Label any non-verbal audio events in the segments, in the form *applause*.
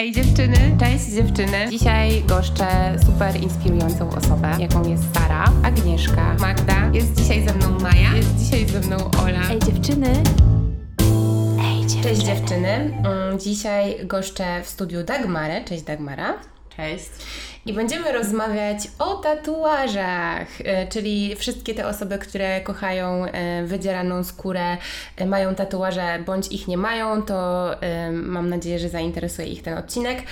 Ej dziewczyny, cześć dziewczyny. Dzisiaj goszczę super inspirującą osobę, jaką jest Sara, Agnieszka, Magda. Jest dzisiaj ze mną Maja, jest dzisiaj ze mną Ola. Ej dziewczyny. Ej dziewczyny. Cześć dziewczyny. Mm, Dzisiaj goszczę w studiu Dagmarę. Cześć Dagmara. Cześć. I będziemy rozmawiać o tatuażach, e, czyli wszystkie te osoby, które kochają e, wydzieraną skórę, e, mają tatuaże bądź ich nie mają, to mam nadzieję, że zainteresuje ich ten odcinek.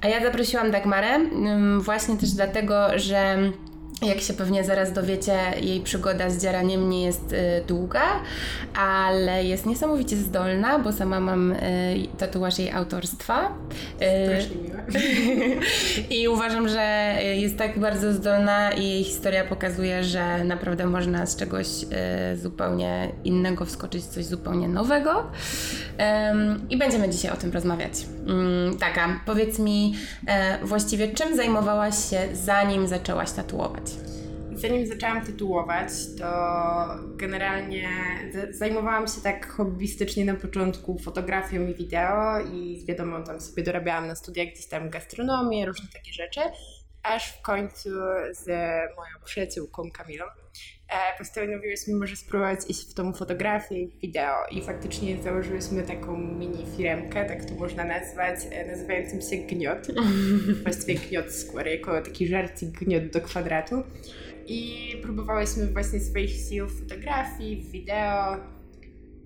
A ja zaprosiłam Dagmarę mm, właśnie też dlatego, że jak się pewnie zaraz dowiecie, jej przygoda z dzieraniem nie jest y, długa, ale jest niesamowicie zdolna, bo sama mam y, tatuaż jej autorstwa. Y. *laughs* I uważam, że jest tak bardzo zdolna i jej historia pokazuje, że naprawdę można z czegoś zupełnie innego wskoczyć coś zupełnie nowego. I będziemy dzisiaj o tym rozmawiać. Mm, Taka, powiedz mi e, właściwie czym zajmowałaś się zanim zaczęłaś tatuować? Zanim zaczęłam tytułować, to generalnie zajmowałam się tak hobbystycznie na początku fotografią i wideo i wiadomo, tam sobie dorabiałam na studiach gdzieś tam gastronomię, różne takie rzeczy, aż w końcu z moją przyjaciółką Kamilą e, postanowiłyśmy może spróbować iść w tą fotografię i wideo i faktycznie założyłyśmy taką mini firmkę, tak to można nazwać, e, nazywającym się Gniot. *laughs* Właściwie Gniot Square, jako taki żarcik Gniot do kwadratu. I próbowałyśmy właśnie swoich sił w fotografii, w wideo.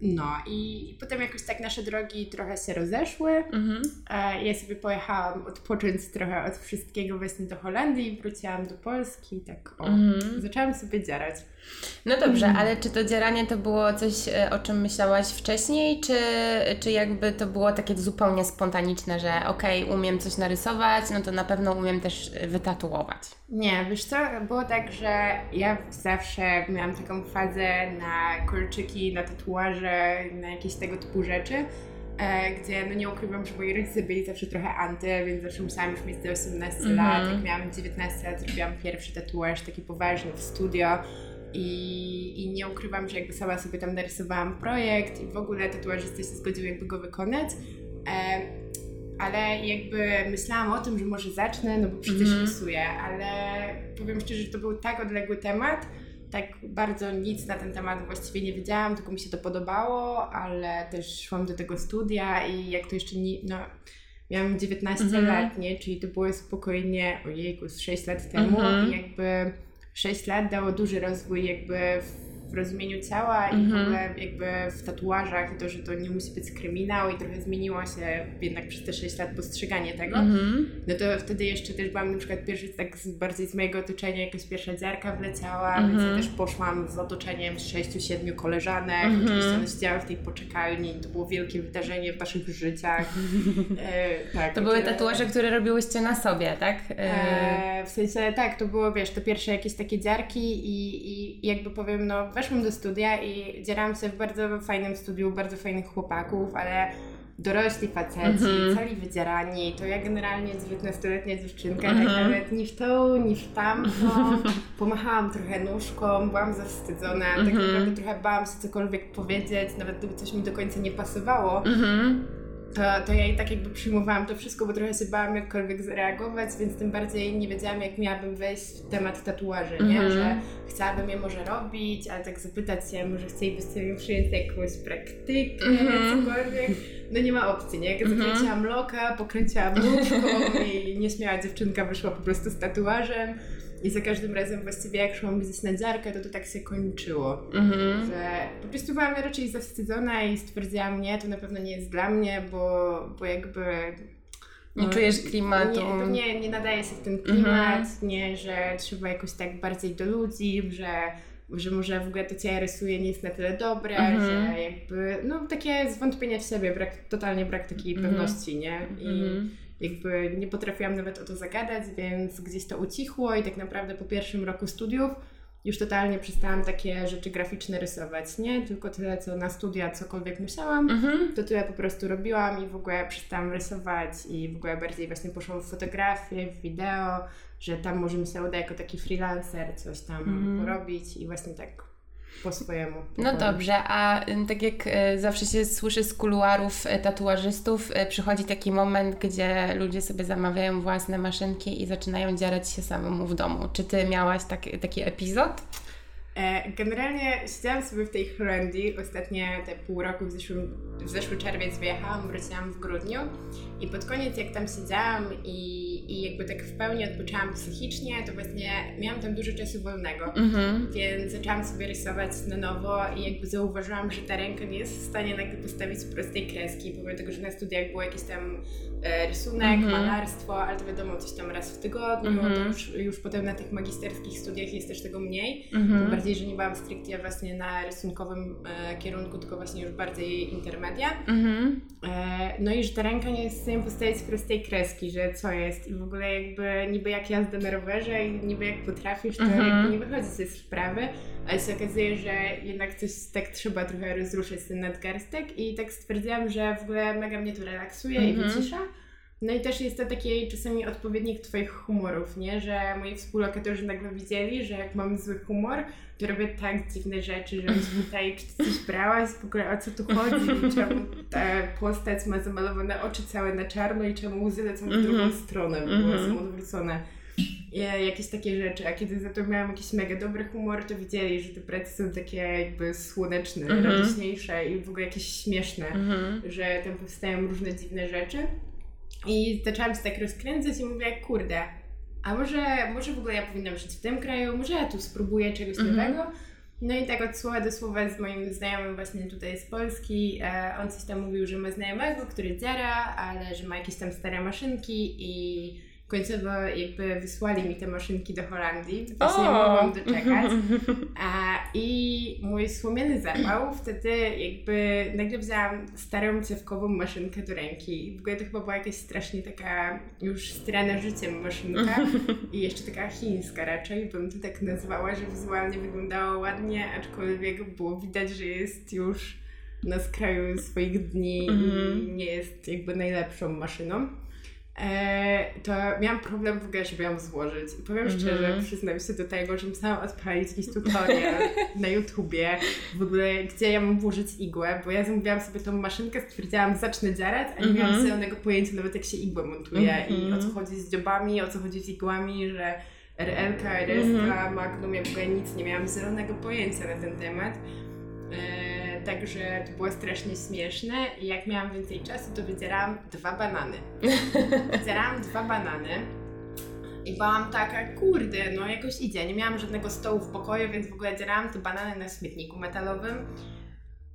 No i, i potem jakoś tak nasze drogi trochę się rozeszły. Mhm. E, Ja sobie pojechałam odpocząć trochę od wszystkiego właśnie do Holandii, wróciłam do Polski i tak o, Mhm. zaczęłam sobie dzierać. No dobrze, ale czy to dzieranie to było coś, e, o czym myślałaś wcześniej, czy, czy jakby to było takie zupełnie spontaniczne, że okej, umiem coś narysować, no to na pewno umiem też wytatuować? Nie, wiesz co, było tak, że ja zawsze miałam taką fazę na kolczyki, na tatuaże, na jakieś tego typu rzeczy, e, gdzie no nie ukrywam, że moi rodzice byli zawsze trochę anty, więc zawsze musiałam już mieć te 18 Mhm. lat. Jak miałam 19 lat, zrobiłam pierwszy tatuaż, taki poważny w studio. I, I nie ukrywam, że jakby sama sobie tam narysowałam projekt i w ogóle tatuażysta się zgodził jakby go wykonać. E, ale jakby myślałam o tym, że może zacznę, no bo przecież Mhm. rysuję, ale powiem szczerze, że to był tak odległy temat, tak bardzo nic na ten temat właściwie nie wiedziałam, tylko mi się to podobało, ale też szłam do tego studia i jak to jeszcze nie, no miałam 19 Mhm. lat, nie, czyli to było spokojnie, ojejku, z 6 lat temu Mhm. i jakby 6 lat dało duży rozwój jakby w w rozumieniu ciała i w Mhm. ogóle jakby w tatuażach i to, że to nie musi być kryminał i trochę zmieniło się jednak przez te 6 lat postrzeganie tego. Mhm. No to wtedy jeszcze też byłam na przykład pierwszy tak z, bardziej z mojego otoczenia jakaś pierwsza dziarka wleciała, Mhm. więc ja też poszłam z otoczeniem z sześciu, siedmiu koleżanek. Mhm. Oczywiście one siedziały w tej poczekalni to było wielkie wydarzenie w naszych życiach. *laughs* E, tak, To były tatuaże, które robiłyście na sobie, tak? E, E, w sensie tak, to było, wiesz, te pierwsze jakieś takie dziarki i, i jakby powiem, no weszłam do studia i dzierałam się w bardzo fajnym studiu, bardzo fajnych chłopaków, ale dorośli faceci, Mhm. cali wydzierani, to ja generalnie 19-letnia dziewczynka, Mhm. tak nawet ni w tą, ni w tamtą, *laughs* pomachałam trochę nóżką, byłam zawstydzona, tak Mhm. naprawdę trochę bałam się cokolwiek powiedzieć, nawet gdyby coś mi do końca nie pasowało, Mhm. To, to ja i tak jakby przyjmowałam to wszystko, bo trochę się bałam jakkolwiek zareagować, więc tym bardziej nie wiedziałam, jak miałabym wejść w temat tatuaży, nie? Mhm. Że chciałabym je może robić, ale tak zapytać się, może chcielibyście mi przyjąć jakąś praktykę, Mhm. cokolwiek. No nie ma opcji, nie? Jak Mhm. zakręciłam loka, pokręciłam nóżką i nieśmiała dziewczynka wyszła po prostu z tatuażem. I za każdym razem właściwie jak szłam gdzieś na dziarkę, to to tak się kończyło Mhm. że po prostu byłam raczej zawstydzona i stwierdziłam, nie, to na pewno nie jest dla mnie, bo, bo jakby... Nie no, czujesz klimatu. Nie, nie, nie nadaje się w ten klimat, nie, że trzeba jakoś tak bardziej do ludzi, że, że może w ogóle to, co ja rysuję, nie jest na tyle dobre, Mhm. że jakby, no takie zwątpienie w siebie, brak, totalnie brak takiej Mhm. pewności, nie? I Mhm. Jakby nie potrafiłam nawet o to zagadać, więc gdzieś to ucichło i tak naprawdę po pierwszym roku studiów już totalnie przestałam takie rzeczy graficzne rysować, nie? Tylko tyle, co na studia cokolwiek musiałam, Mhm. to tyle po prostu robiłam i w ogóle przestałam rysować i w ogóle bardziej właśnie poszłam w fotografię, w wideo, że tam może mi się uda jako taki freelancer coś tam Mhm. porobić i właśnie tak po swojemu. No dobrze, a tak jak y, zawsze się słyszy z kuluarów y, tatuażystów, y, przychodzi taki moment, gdzie ludzie sobie zamawiają własne maszynki i zaczynają dzierać się samemu w domu. Czy ty miałaś taki, taki epizod? E, Generalnie siedziałam sobie w tej Holandii ostatnie te pół roku, w, zeszłym, w zeszły czerwiec wyjechałam, wróciłam w grudniu i pod koniec jak tam siedziałam i, i jakby tak w pełni odpoczęłam psychicznie, to właśnie miałam tam dużo czasu wolnego, Mhm. więc zaczęłam sobie rysować na nowo i jakby zauważyłam, że ta ręka nie jest w stanie nagle postawić prostej kreski, pomimo tego, że na studiach było jakiś tam e, rysunek, Mhm. malarstwo, ale to wiadomo, coś tam raz w tygodniu, Mhm. to już, już potem na tych magisterskich studiach jest też tego mniej. Tym Mhm. bardziej, że nie byłam stricte właśnie na rysunkowym e, kierunku, tylko właśnie już bardziej intermedia. Mhm. E, no i że ta ręka nie jest w stanie postawić prostej kreski, że co jest w ogóle jakby niby jak jazda na rowerze i niby jak potrafisz, to Mhm. jakby nie wychodzi ze sprawy, ale się okazuje, że jednak coś tak trzeba trochę rozruszyć ten nadgarstek i tak stwierdziłam, że w ogóle mega mnie to relaksuje i Mhm. wycisza. No i też jest to taki czasami odpowiednik Twoich humorów, nie? Że moi współlokatorzy nagle widzieli, że jak mam zły humor, to robię tak dziwne rzeczy, że się *laughs* pytali, czy ty coś brałaś, w ogóle o co tu chodzi, i czemu ta postać ma zamalowane oczy całe na czarno i czemu łzy lecą w drugą Mhm. stronę, bo Mhm. są odwrócone. I jakieś takie rzeczy, a kiedy za to miałam jakiś mega dobry humor, to widzieli, że te prace są takie jakby słoneczne, Mhm. radośniejsze i w ogóle jakieś śmieszne że tam powstają różne dziwne rzeczy. I zaczęłam się tak rozkręcać i mówię, kurde, a może, może w ogóle ja powinnam żyć w tym kraju, może ja tu spróbuję czegoś Mhm. nowego. No i tak od słowa do słowa z moim znajomym właśnie tutaj z Polski, e, on coś tam mówił, że ma znajomego, który dziara, ale że ma jakieś tam stare maszynki i końcowo jakby wysłali mi te maszynki do Holandii, więc nie mogłam doczekać. A, I mój słomiany zapał, wtedy jakby nagle wzięłam starą cewkową maszynkę do ręki. W ogóle to chyba była jakaś strasznie taka już strana życiem maszynka i jeszcze taka chińska raczej, bym to tak nazwała, że wizualnie wyglądała ładnie, aczkolwiek było widać, że jest już na skraju swoich dni i Mhm. nie jest jakby najlepszą maszyną. E, to miałam problem w ogóle, żeby ją złożyć. I powiem Mhm. szczerze, przyznam się do tego, że musiałam odpalić jakiś tutorial na YouTubie, w ogóle gdzie ja mam włożyć igłę, bo ja zamówiłam sobie tą maszynkę, stwierdziłam, zacznę dziarać, a nie miałam Mhm. zielonego pojęcia nawet jak się igłę montuje i Mhm. o co chodzi z dziobami, o co chodzi z igłami, że RL, RS, Magnum, ja w ogóle nic nie miałam zielonego pojęcia na ten temat. E, także to było strasznie śmieszne i jak miałam więcej czasu, to wydzierałam dwa banany. *laughs* Wydzierałam dwa banany i byłam taka, kurde, no jakoś idzie. Nie miałam żadnego stołu w pokoju, więc w ogóle dzierałam te banany na śmietniku metalowym.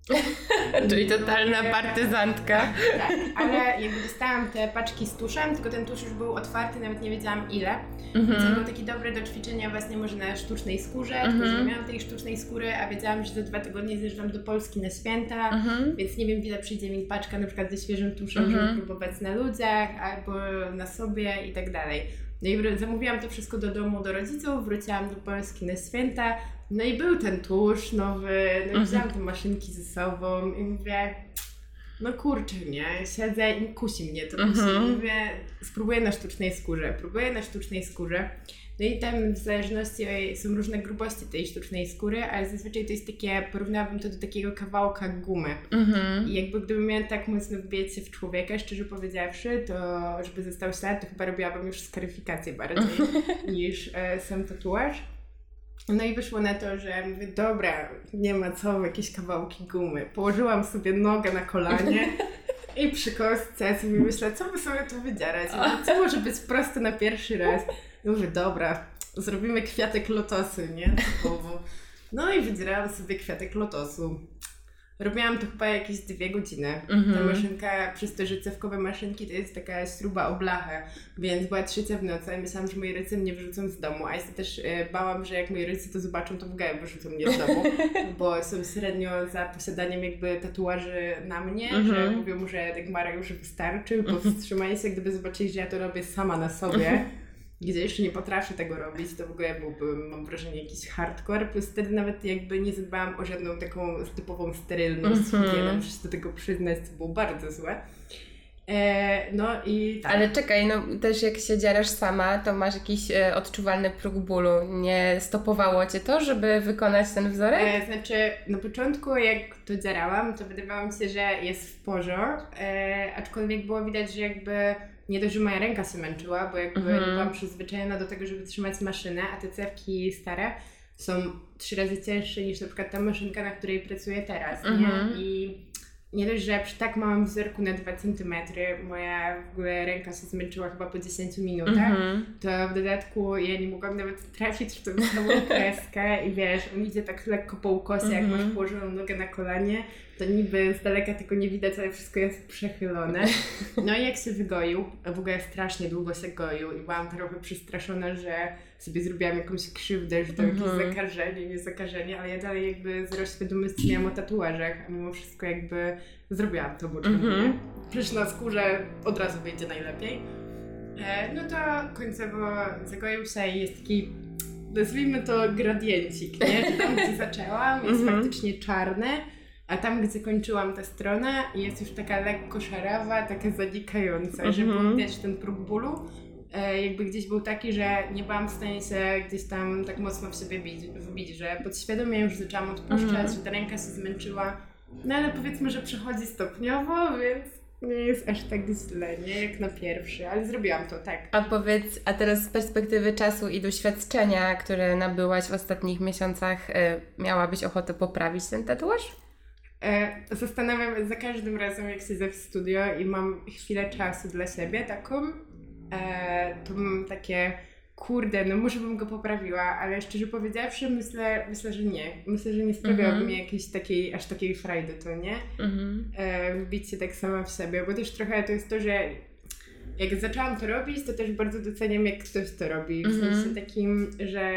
*laughs* Czyli totalna partyzantka. Tak, ale jakby dostałam te paczki z tuszem, tylko ten tusz już był otwarty, nawet nie wiedziałam ile. Więc Mhm. był taki dobry do ćwiczenia właśnie może na sztucznej skórze, Mhm. tylko że nie miałam tej sztucznej skóry, a wiedziałam, że za dwa tygodnie zjeżdżam do Polski na święta, Mhm. więc nie wiem, ile przyjdzie mi paczka na przykład ze świeżym tuszem, Mhm. żeby próbować na ludziach albo na sobie i tak dalej. No i zamówiłam to wszystko do domu, do rodziców, wróciłam do Polski na święta, no i był ten tusz nowy, no i Mhm. wzięłam te maszynki ze sobą i mówię, no kurczę, nie, siedzę i kusi mnie to, kusi. Mhm. Mówię, spróbuję na sztucznej skórze, próbuję na sztucznej skórze. No i tam w zależności są różne grubości tej sztucznej skóry, ale zazwyczaj to jest takie, porównałabym to do takiego kawałka gumy. Mhm. I jakby gdybym miała tak mocno wbijać się w człowieka, szczerze powiedziawszy, to żeby został ślad, to chyba robiłabym już skaryfikację bardziej *laughs* niż e, sam tatuaż. No i wyszło na to, że mówię, dobra, nie ma co, jakieś kawałki gumy. Położyłam sobie nogę na kolanie *laughs* i przy kostce sobie myślę, co by sobie tu wydzierać? Mówię, Co może być proste na pierwszy raz? I mówię, dobra, zrobimy kwiatek lotosu, nie? No i wydzierałam sobie kwiatek lotosu. Robiłam to chyba jakieś dwie godziny. Ta Mhm. maszynka, przez to, że cewkowe maszynki to jest taka śruba o blachę, więc była trzecia w nocy i myślałam, że moi rodzice mnie wyrzucą z domu, a ja się też e, bałam, że jak moi rodzice to zobaczą, to w ogóle wyrzucą mnie z domu, *laughs* bo są średnio za posiadaniem jakby tatuaży na mnie, że Mhm. mówią, że Dagmara już wystarczy, *laughs* powstrzymaj się, gdyby zobaczyli, że ja to robię sama na sobie. *laughs* Gdzie jeszcze nie potrafię tego robić, to w ogóle byłby, mam wrażenie, jakiś hardcore. Plus wtedy nawet jakby nie zadbałam o żadną taką typową sterylność Mhm. higienę, muszę się do tego przyznać, co było bardzo złe. E, no i tak. Ale czekaj, no też jak się dziarasz sama, to masz jakiś e, odczuwalny próg bólu. Nie stopowało cię to, żeby wykonać ten wzorek? E, znaczy, na początku jak to dzierałam, to wydawało mi się, że jest w porządku, e, aczkolwiek było widać, że jakby nie dość, że moja ręka się męczyła, bo jakby Mhm. byłam przyzwyczajona do tego, żeby trzymać maszynę, a te cewki stare są trzy razy cięższe niż na przykład ta maszynka, na której pracuję teraz, Mhm. nie? I nie dość, że przy tak małym wzorku na 2 cm moja w ogóle ręka się zmęczyła chyba po 10 minutach, Mhm. to w dodatku ja nie mogłam nawet trafić w tą samą *laughs* kreskę i wiesz, on idzie tak lekko po ukosie, jak Mhm. masz położoną nogę na kolanie, to niby z daleka tylko nie widać, ale wszystko jest przechylone. *laughs* No i jak się wygoił, a w ogóle strasznie długo się goił i byłam trochę przestraszona, że sobie zrobiłam jakąś krzywdę, że to jakieś Mhm. zakażenie, nie zakażenie, ale ja dalej jakby zero świadomości miałam o tatuażach, a mimo wszystko jakby zrobiłam to, bo czemu Mhm. nie? Przecież na skórze od razu wyjdzie najlepiej. E, no to końcowo zagoił się i jest taki, nazwijmy to gradiencik, nie? Że Tam, gdzie *laughs* zaczęłam, jest Mhm. faktycznie czarne, a tam, gdzie kończyłam tę stronę, jest już taka lekko szarawa, taka zanikająca, było Mhm. widać ten próg bólu. E, jakby gdzieś był taki, że nie byłam w stanie się gdzieś tam tak mocno w siebie bić, wbić, że podświadomie już zaczęłam odpuszczać, Mhm. że ta ręka się zmęczyła. No ale powiedzmy, że przychodzi stopniowo, więc nie jest aż tak źle, nie jak na pierwszy, ale zrobiłam to, tak. A powiedz, a teraz z perspektywy czasu i doświadczenia, które nabyłaś w ostatnich miesiącach, e, miałabyś ochotę poprawić ten tatuaż? E, zastanawiam za każdym razem, jak siedzę w studio i mam chwilę czasu dla siebie taką, e, to mam takie, kurde, no może bym go poprawiła, ale szczerze powiedziawszy, myślę, myślę że nie. Myślę, że nie sprawiałoby Mhm. mi jakiejś takiej, aż takiej frajdy to, nie? Mhm. e, wbić się tak sama w siebie, bo też trochę to jest to, że jak zaczęłam to robić, to też bardzo doceniam, jak ktoś to robi. W Mhm. sensie takim, że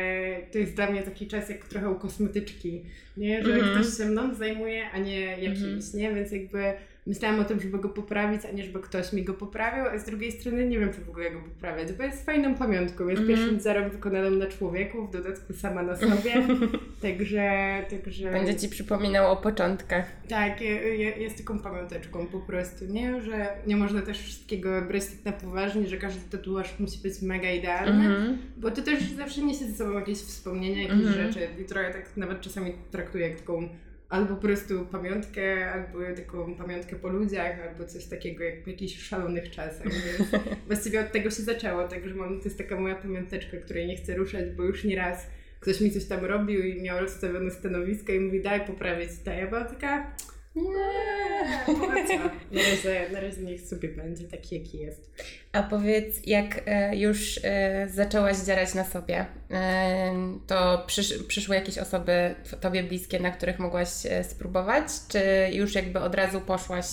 to jest dla mnie taki czas jak trochę u kosmetyczki, nie? Że Mhm. ktoś się mną zajmuje, a nie jakimś, Mhm. nie? Więc jakby myślałam o tym, żeby go poprawić, a nie żeby ktoś mi go poprawił, a z drugiej strony nie wiem, czy w ogóle go poprawiać, bo jest fajną pamiątką. Jest Mhm. pierwszym wzorem wykonanym na człowieku, w dodatku sama na sobie. *laughs* także, także... Będzie ci przypominał o początkach. Tak, je- je- jest taką pamiąteczką po prostu, nie? Że nie można też wszystkiego brać tak na poważnie, że każdy tatuaż musi być mega idealny, Mhm. bo to też zawsze niesie ze sobą jakieś wspomnienia, jakieś Mhm. rzeczy i trochę tak nawet czasami traktuję jak taką albo po prostu pamiątkę, albo taką pamiątkę po ludziach, albo coś takiego jak po jakichś szalonych czasach, więc *laughs* właściwie od tego się zaczęło, także mam, to jest taka moja pamiąteczka, której nie chcę ruszać, bo już nieraz ktoś mi coś tam robił i miał rozstawione stanowisko i mówi daj poprawić to, ja byłam taka nie, *laughs* po co? Na razie, na razie niech sobie będzie taki jaki jest. A powiedz, jak e, już e, zaczęłaś dzierać na sobie, e, to przysz, przyszły jakieś osoby tobie bliskie, na których mogłaś spróbować, czy już jakby od razu poszłaś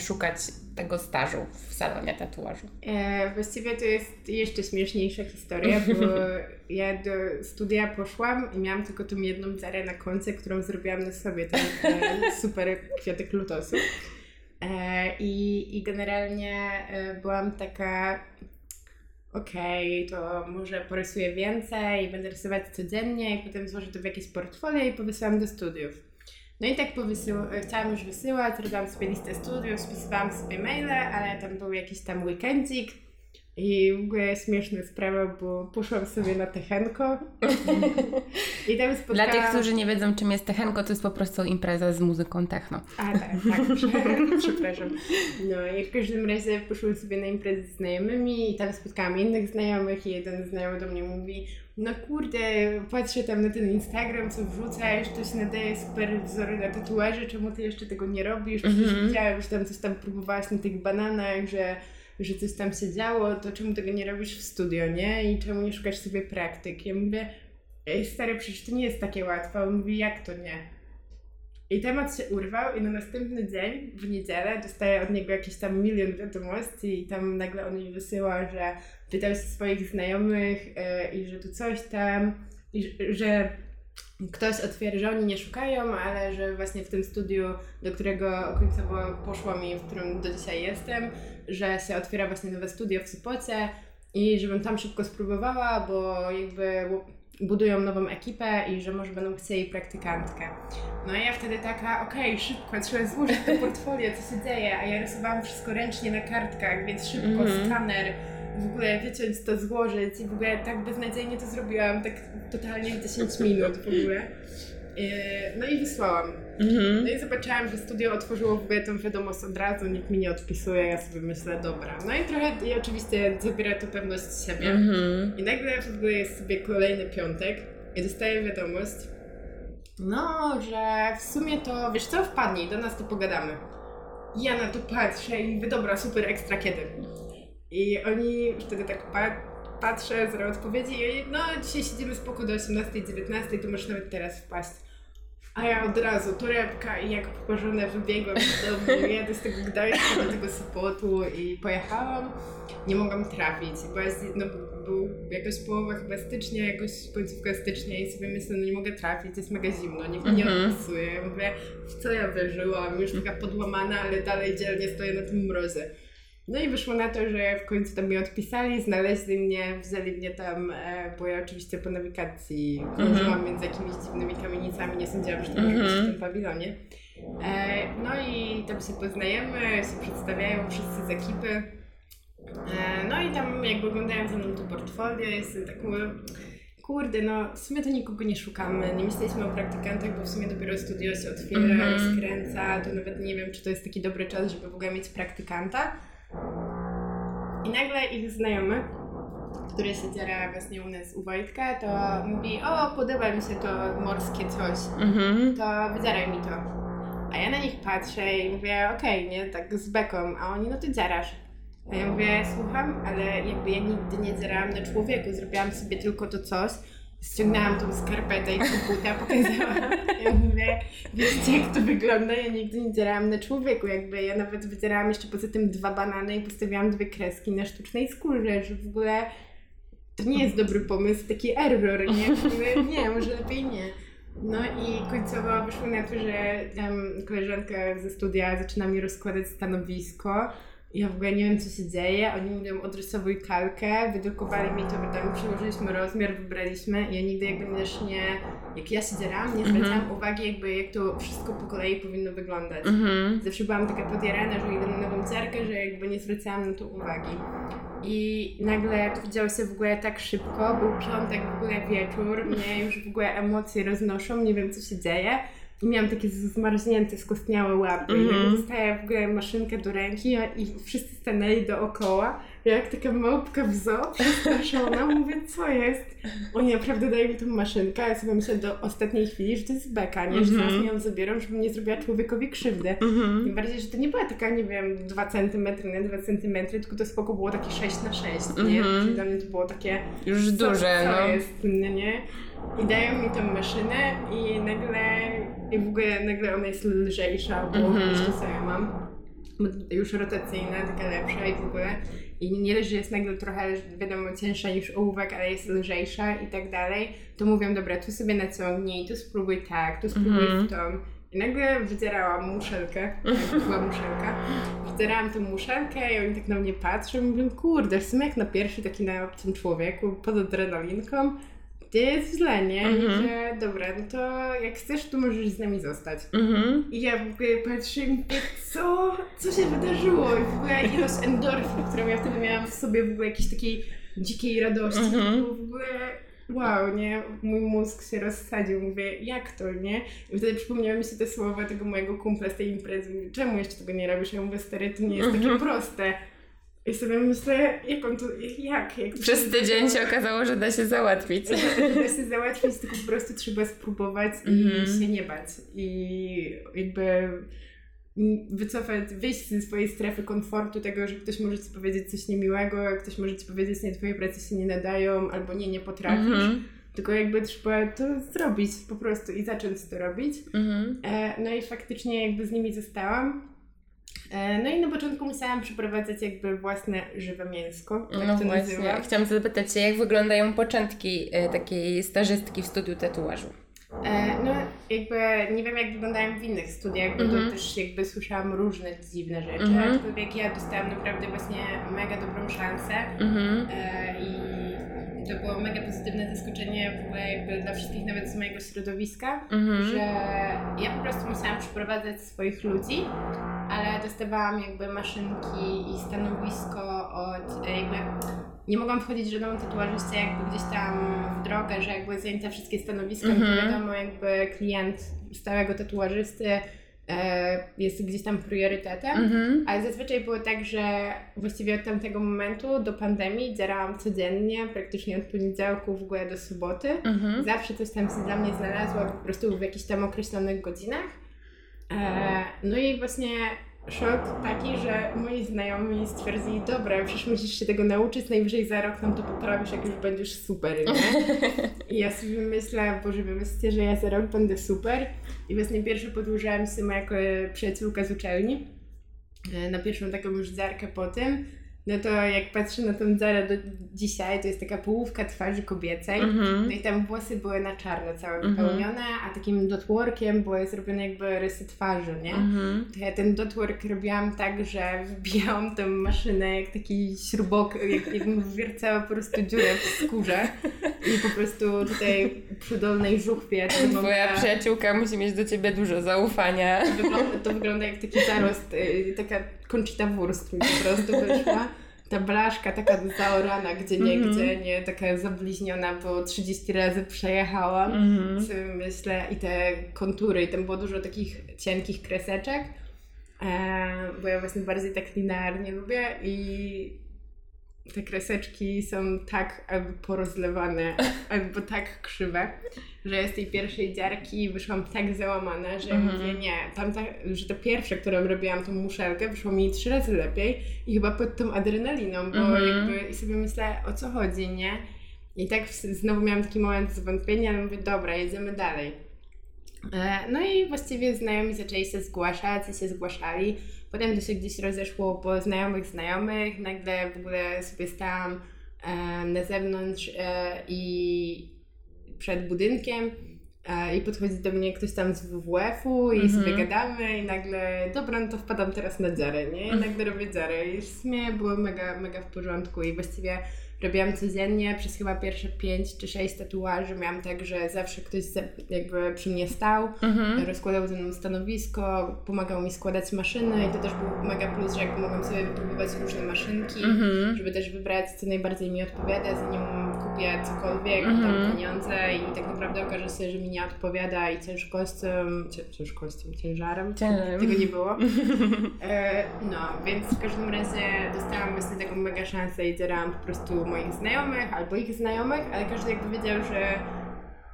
szukać tego stażu w salonie tatuażu? E, właściwie to jest jeszcze śmieszniejsza historia, bo *laughs* ja do studia poszłam i miałam tylko tą jedną zarę na końcu, którą zrobiłam na sobie, ten super kwiatek lotosu. E, i, I generalnie e, byłam taka, okej, to może porysuję więcej będę rysować codziennie i potem złożę to w jakieś portfolio i powysyłam do studiów. No i tak powysył- chciałam już wysyłać, robiłam sobie listę studiów, spisywałam sobie maile, ale tam był jakiś tam weekendzik i w ogóle śmieszna sprawa, bo poszłam sobie na Techenko *laughs* i tam Dla spotkałam... tych, którzy nie wiedzą, czym jest Techenko, to jest po prostu impreza z muzyką techno. A tak, tak, prze- *laughs* przepraszam. No i w każdym razie poszłam sobie na imprezę z znajomymi i tam spotkałam innych znajomych i jeden znajomy do mnie mówi no kurde, patrzę tam na ten Instagram, co wrzucasz, to się nadaje super wzory na tatuaże, czemu ty jeszcze tego nie robisz? Przecież Mhm. widziałem, że tam coś tam próbowałaś na tych bananach, że, że coś tam się działo, to czemu tego nie robisz w studio, nie? I czemu nie szukasz sobie praktyk? Ja mówię, stary, przecież to nie jest takie łatwe. On mówi, jak to nie? I temat się urwał i na następny dzień, w niedzielę, dostaję od niego jakiś tam milion wiadomości i tam nagle on mi wysyła, że pytał się swoich znajomych e, i że tu coś tam, i że ktoś otwiera, że oni nie szukają, ale że właśnie w tym studiu, do którego końcowo poszłam i w którym do dzisiaj jestem, że się otwiera właśnie nowe studio w Sopocie i żebym tam szybko spróbowała, bo jakby budują nową ekipę i że może będą chcieli praktykantkę. No i ja wtedy taka, okej, okay, szybko, trzeba złożyć to portfolio, co się dzieje, a ja rysowałam wszystko ręcznie na kartkach, więc szybko, mm -hmm. skaner, w ogóle wyciąć to, złożyć i w ogóle tak beznadziejnie to zrobiłam, tak totalnie w 10 minut w ogóle. E, no i wysłałam. Mhm. No i zobaczyłam, że studio otworzyło w ogóle tą wiadomość od razu, nikt mi nie odpisuje, ja sobie myślę, dobra. No i trochę, i oczywiście zabiera to pewność siebie. Mhm. I nagle w ogóle jest sobie kolejny piątek i dostaję wiadomość, no, że w sumie to, wiesz co, wpadnij, do nas to pogadamy. I ja na to patrzę i mówię, dobra, super, ekstra, kiedy? I oni wtedy tak patrzę, zero odpowiedzi i no dzisiaj siedzimy spoko do 18-19, to możesz nawet teraz wpaść. A ja od razu torebka i jak pokorzone wybiegłam z domu, *laughs* jadę z tego Gdańska do tego Sopotu i pojechałam. Nie mogłam trafić, bo jest, no, był jakoś połowa chyba stycznia, jakoś końcówka stycznia i sobie myślę, no nie mogę trafić, jest mega zimno, nikt mi nie mhm. odpisuje. Mówię, w co ja wierzyłam, już taka podłamana, ale dalej dzielnie stoję na tym mrozie. No i wyszło na to, że w końcu tam mnie odpisali, znaleźli mnie, wzięli mnie tam, e, bo ja oczywiście po nawigacji krążyłam mm -hmm. między jakimiś dziwnymi kamienicami, nie sądziłam, że to mm -hmm. w tym pawilonie. E, no i tam się poznajemy, się przedstawiają wszyscy z ekipy. E, no i tam jakby oglądają ze mną to portfolio, jestem taką kurde, no w sumie to nikogo nie szukamy, nie myśleliśmy o praktykantach, bo w sumie dopiero studio się otwiera, mm -hmm. skręca, to nawet nie wiem, czy to jest taki dobry czas, żeby w ogóle mieć praktykanta. I nagle ich znajomy, który się dziara właśnie u nas u Wojtka, to mówi, o podoba mi się to morskie coś, mhm. to wydzieraj mi to. A ja na nich patrzę i mówię, okej, okay, nie, tak z beką, a oni, no to dziarasz. A ja mówię, słucham, ale jakby ja nigdy nie dzierałam na człowieku, zrobiłam sobie tylko to coś, ściągnęłam tą skarpetę i tą pokazałam. Ja mówię, wiecie jak to wygląda? Ja nigdy nie dzierałam na człowieku, jakby ja nawet wydzierałam jeszcze poza tym dwa banany i postawiłam dwie kreski na sztucznej skórze, że w ogóle to nie jest dobry pomysł, taki error, nie? Mówię, nie, może lepiej nie. No i końcowo wyszło na to, że um, koleżanka ze studia zaczyna mi rozkładać stanowisko ja w ogóle nie wiem, co się dzieje. Oni mówią, odrysowuj kalkę, wydrukowali mi to, tam przełożyliśmy rozmiar, wybraliśmy i ja nigdy jakby też nie, jak ja się dzieram, nie zwracałam mm -hmm. uwagi jakby jak to wszystko po kolei powinno wyglądać. Mm -hmm. Zawsze byłam taka podjarana, że idę na nową cerkę, że jakby nie zwracałam na to uwagi. I nagle to widziało się w ogóle tak szybko, był piątek w ogóle wieczór, mnie już w ogóle emocje roznoszą, nie wiem co się dzieje. I miałam takie zmarznięte, skostniałe łapy. Mm -hmm. I mhm. dostaję w ogóle maszynkę do ręki i wszyscy stanęli dookoła. Jak taka małpka w zoo, przestraszona, *laughs* mówię, co jest? Oni naprawdę dają mi tą maszynkę, ja sobie myślę do ostatniej chwili, że to jest beka, nie? Że mm -hmm. zaraz mi ją zabiorą, żebym nie zrobiła człowiekowi krzywdy. Mm -hmm. Tym bardziej, że to nie była taka, nie wiem, 2 cm na 2 cm, tylko to spoko było takie 6 na 6, nie? Mhm. Czyli dla mnie to było takie... Już duże, co no. jest, nie? I dają mi tą maszynę i nagle, i w ogóle nagle ona jest lżejsza, bo mm -hmm. co ja mam. Już rotacyjna, taka lepsza i w ogóle. I nie dość, że jest nagle trochę, wiadomo, cięższa niż ołówek, ale jest lżejsza i tak dalej, to mówią, dobra, tu sobie naciągnij, tu spróbuj tak, tu spróbuj mm -hmm. w tą. I nagle wydzierałam muszelkę, *laughs* to była muszelka, wydzierałam tę muszelkę i oni tak na mnie patrzą i mówią, kurde, w sumie jak na pierwszy taki na obcym człowieku, pod adrenalinką, gdzie jest źle, nie? I że dobra, no to jak chcesz, to możesz z nami zostać. -hmm. I ja w ogóle patrzę i mówię, co? Co się wydarzyło? I w ogóle ilość endorfin, którą ja wtedy miałam w sobie, w ogóle jakiejś takiej dzikiej radości, -hmm. to w ogóle wow, nie? Mój mózg się rozsadził, mówię, jak to, nie? I wtedy przypomniały mi się te słowa tego mojego kumpla z tej imprezy, czemu jeszcze tego nie robisz? Ja mówię, stary, to nie jest takie mhm. proste. I sobie myślę, jak on to, jak? jak Przez tydzień się okazało, że da się załatwić. da się załatwić, tylko po prostu trzeba spróbować mm i mhm. się nie bać. I jakby wycofać, wyjść ze swojej strefy komfortu, tego, że ktoś może ci powiedzieć coś niemiłego, ktoś może ci powiedzieć, nie, twoje prace się nie nadają, albo nie, nie potrafisz. Mm -hmm. Tylko jakby trzeba to zrobić po prostu i zacząć to robić. Mm -hmm. e, no i faktycznie jakby z nimi zostałam. E, no i na początku musiałam przeprowadzać jakby własne żywe mięsko, tak no to właśnie. nazywa. Chciałam zapytać się, jak wyglądają początki e, takiej stażystki w studiu tatuażu? E, no, jakby nie wiem jak wyglądają w innych studiach, bo Mhm. to też jakby słyszałam różne dziwne rzeczy, Mhm. aczkolwiek ja dostałam naprawdę właśnie mega dobrą szansę Mhm. e, i to było mega pozytywne zaskoczenie w ogóle jakby dla wszystkich, nawet z mojego środowiska, Mhm. że ja po prostu musiałam przyprowadzać swoich ludzi, ale dostawałam jakby maszynki i stanowisko od e, jakby nie mogłam wchodzić żadną tatuażystę jakby gdzieś tam w drogę, że jakby zajęte wszystkie stanowiska, no Mhm. to wiadomo jakby klient stałego tatuażysty e, jest gdzieś tam priorytetem. Mhm. Ale zazwyczaj było tak, że właściwie od tamtego momentu do pandemii działałam codziennie, praktycznie od poniedziałku w ogóle do soboty. Mhm. Zawsze coś tam się dla mnie znalazło, po prostu w jakichś tam określonych godzinach. E, no i właśnie szok taki, że moi znajomi stwierdzili, dobra, przecież musisz się tego nauczyć, najwyżej za rok nam to poprawisz, jak już będziesz super, nie? *laughs* I ja sobie myślę, Boże, wy myślicie, że ja za rok będę super? I właśnie pierwsze podłużałam się moja ko- przyjaciółka z uczelni e, na pierwszą taką już zarkę po tym. No to jak patrzę na tą zarę do dzisiaj, to jest taka połówka twarzy kobiecej. Mhm. No i tam włosy były na czarno całe Mhm. wypełnione, a takim dotworkiem były zrobione jakby rysy twarzy, nie? Mhm. To ja ten dotwork robiłam tak, że wbijałam tę maszynę jak taki śrubok, jak, jakbym wwiercała po prostu dziurę w skórze i po prostu tutaj przy dolnej żuchwie Twoja wygląda, przyjaciółka musi mieć do ciebie dużo zaufania. wygląda, to wygląda jak taki zarost, y, taka Conchita Wurst mi po prostu wyszła. Ta blaszka taka zaorana gdzie niegdzie, nie taka zabliźniona, bo 30 razy przejechałam. Mhm. sobie myślę, i te kontury, i tam było dużo takich cienkich kreseczek, e, bo ja właśnie bardziej tak linearnie lubię i te kreseczki są tak albo porozlewane, *laughs* albo tak krzywe, że z tej pierwszej dziarki wyszłam tak załamana, że Mhm. mówię nie, tamta, że to pierwsze, którą robiłam, tą muszelkę, wyszło mi trzy razy lepiej i chyba pod tą adrenaliną, bo Mhm. jakby i sobie myślę, o co chodzi, nie? I tak znowu miałam taki moment zwątpienia, ale mówię, dobra, jedziemy dalej. E, No i właściwie znajomi zaczęli się zgłaszać i się zgłaszali. Potem to się gdzieś rozeszło po znajomych znajomych. Nagle w ogóle sobie stałam na zewnątrz e, i przed budynkiem e, i podchodzi do mnie ktoś tam z WWF-u i Mhm. sobie gadamy i nagle, dobra, no to wpadam teraz na dziarę, nie? I nagle robię dziarę i w sumie było mega, mega w porządku i właściwie robiłam codziennie przez chyba pierwsze 5 czy 6 tatuaży. Miałam tak, że zawsze ktoś jakby przy mnie stał, Mhm. rozkładał ze mną stanowisko, pomagał mi składać maszyny i to też był mega plus, że jakby mogłam sobie wypróbować różne maszynki, Mhm. żeby też wybrać, co najbardziej mi odpowiada, zanim kupię cokolwiek, Mhm. tam pieniądze i tak naprawdę okaże się, że mi nie odpowiada i ciężkością, cię- ciężkością, ciężarem, Ciężarem. tego nie było. *laughs* E, no, więc w każdym razie dostałam właśnie taką mega szansę i zerałam po prostu moich znajomych albo ich znajomych, ale każdy jakby wiedział, że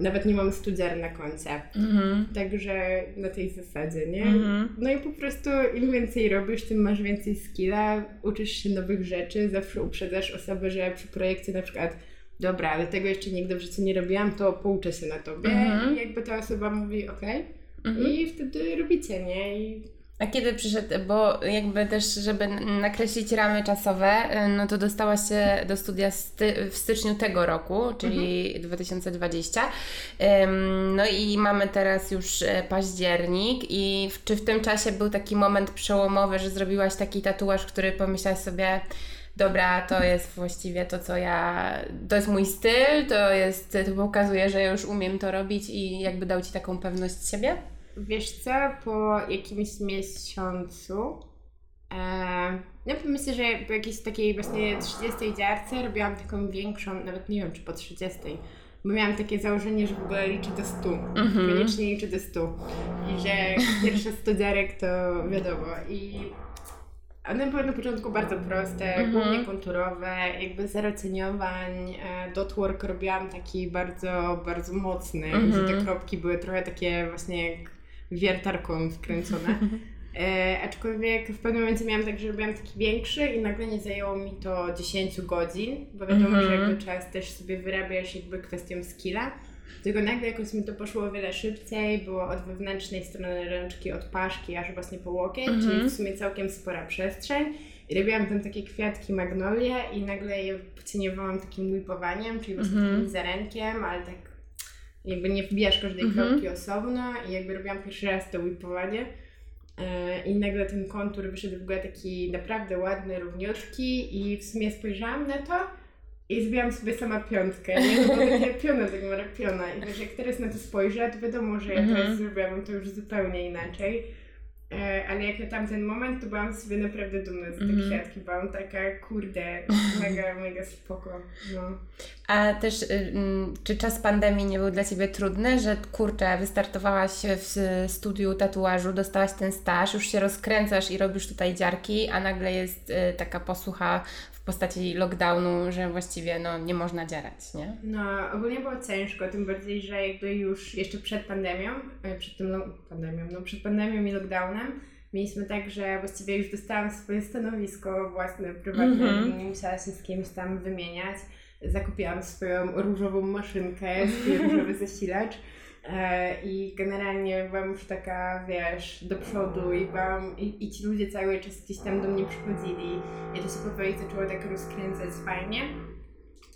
nawet nie mam studiar na koncie. Mhm. Także na tej zasadzie, nie? Mhm. No i po prostu im więcej robisz, tym masz więcej skilla, uczysz się nowych rzeczy, zawsze uprzedzasz osobę, że przy projekcie na przykład dobra, ale tego jeszcze nigdy w życiu nie robiłam, to pouczę się na tobie Mhm. i jakby ta osoba mówi okej Mhm. i wtedy robicie, nie? I A kiedy przyszedł, bo jakby też, żeby nakreślić ramy czasowe, y, no to dostałaś się do studia w styczniu tego roku, czyli 2020. Ym, No i mamy teraz już e, październik i czy w tym czasie był taki moment przełomowy, że zrobiłaś taki tatuaż, który pomyślałaś sobie, dobra, to jest właściwie to, co ja, to jest mój styl, to jest, to pokazuje, że już umiem to robić i jakby dał Ci taką pewność siebie? wiesz co, po jakimś miesiącu e, ja myślę, że po jakiejś takiej właśnie 30 dziarce robiłam taką większą, nawet nie wiem czy po 30, bo miałam takie założenie, że w ogóle liczę do 100, Mhm. koniecznie liczę do 100 i że pierwsze 100 dziarek to wiadomo i one były na początku bardzo proste, Mhm. głównie konturowe, jakby zero cieniowań. E, Dotwork robiłam taki bardzo, bardzo mocny, Mhm. gdzie te kropki były trochę takie właśnie jak wiertarką wkręcone. *laughs* E, aczkolwiek w pewnym momencie miałam tak, że robiłam taki większy i nagle nie zajęło mi to 10 godzin, bo wiadomo, Mhm. że jakby czas też sobie wyrabiasz jakby kwestią skilla. Tylko nagle jakoś mi to poszło o wiele szybciej, było od wewnętrznej strony ręczki, od paszki aż właśnie po łokieć, Mhm. czyli w sumie całkiem spora przestrzeń. I robiłam tam takie kwiatki magnolie i nagle je pocieniowałam takim whipowaniem, czyli właśnie Mhm. takim zarenkiem, ale tak jakby nie wbijasz każdej Mhm. kropki osobno i jakby robiłam pierwszy raz to whipowanie e, i nagle ten kontur wyszedł w ogóle taki naprawdę ładny, równiutki i w sumie spojrzałam na to i zbiłam sobie sama piątkę, nie? To było takie piona, tak piona i wiesz, jak teraz na to spojrzę, to wiadomo, że ja Mhm. teraz zrobiłam to już zupełnie inaczej. E, Ale jak na tamten moment, to byłam sobie naprawdę dumna z tej Mhm. kwiatki. Byłam taka, kurde, *laughs* mega, mega spoko. No. A też, y, mm, czy czas pandemii nie był dla Ciebie trudny, że kurczę, wystartowałaś w studiu tatuażu, dostałaś ten staż, już się rozkręcasz i robisz tutaj dziarki, a nagle jest y, taka posłucha w postaci lockdownu, że właściwie no, nie można dzierać, nie? no, ogólnie było ciężko, tym bardziej, że jakby już jeszcze przed pandemią, e, przed tym no, pandemią, no przed pandemią i lockdownem, mieliśmy tak, że właściwie już dostałam swoje stanowisko własne, prywatne, Mhm. nie musiała się z kimś tam wymieniać. Zakupiłam swoją różową maszynkę, swój *laughs* różowy zasilacz. E, I generalnie byłam już taka, wiesz, do przodu i byłam, i, i ci ludzie cały czas gdzieś tam do mnie przychodzili i to się powoli zaczęło tak rozkręcać fajnie.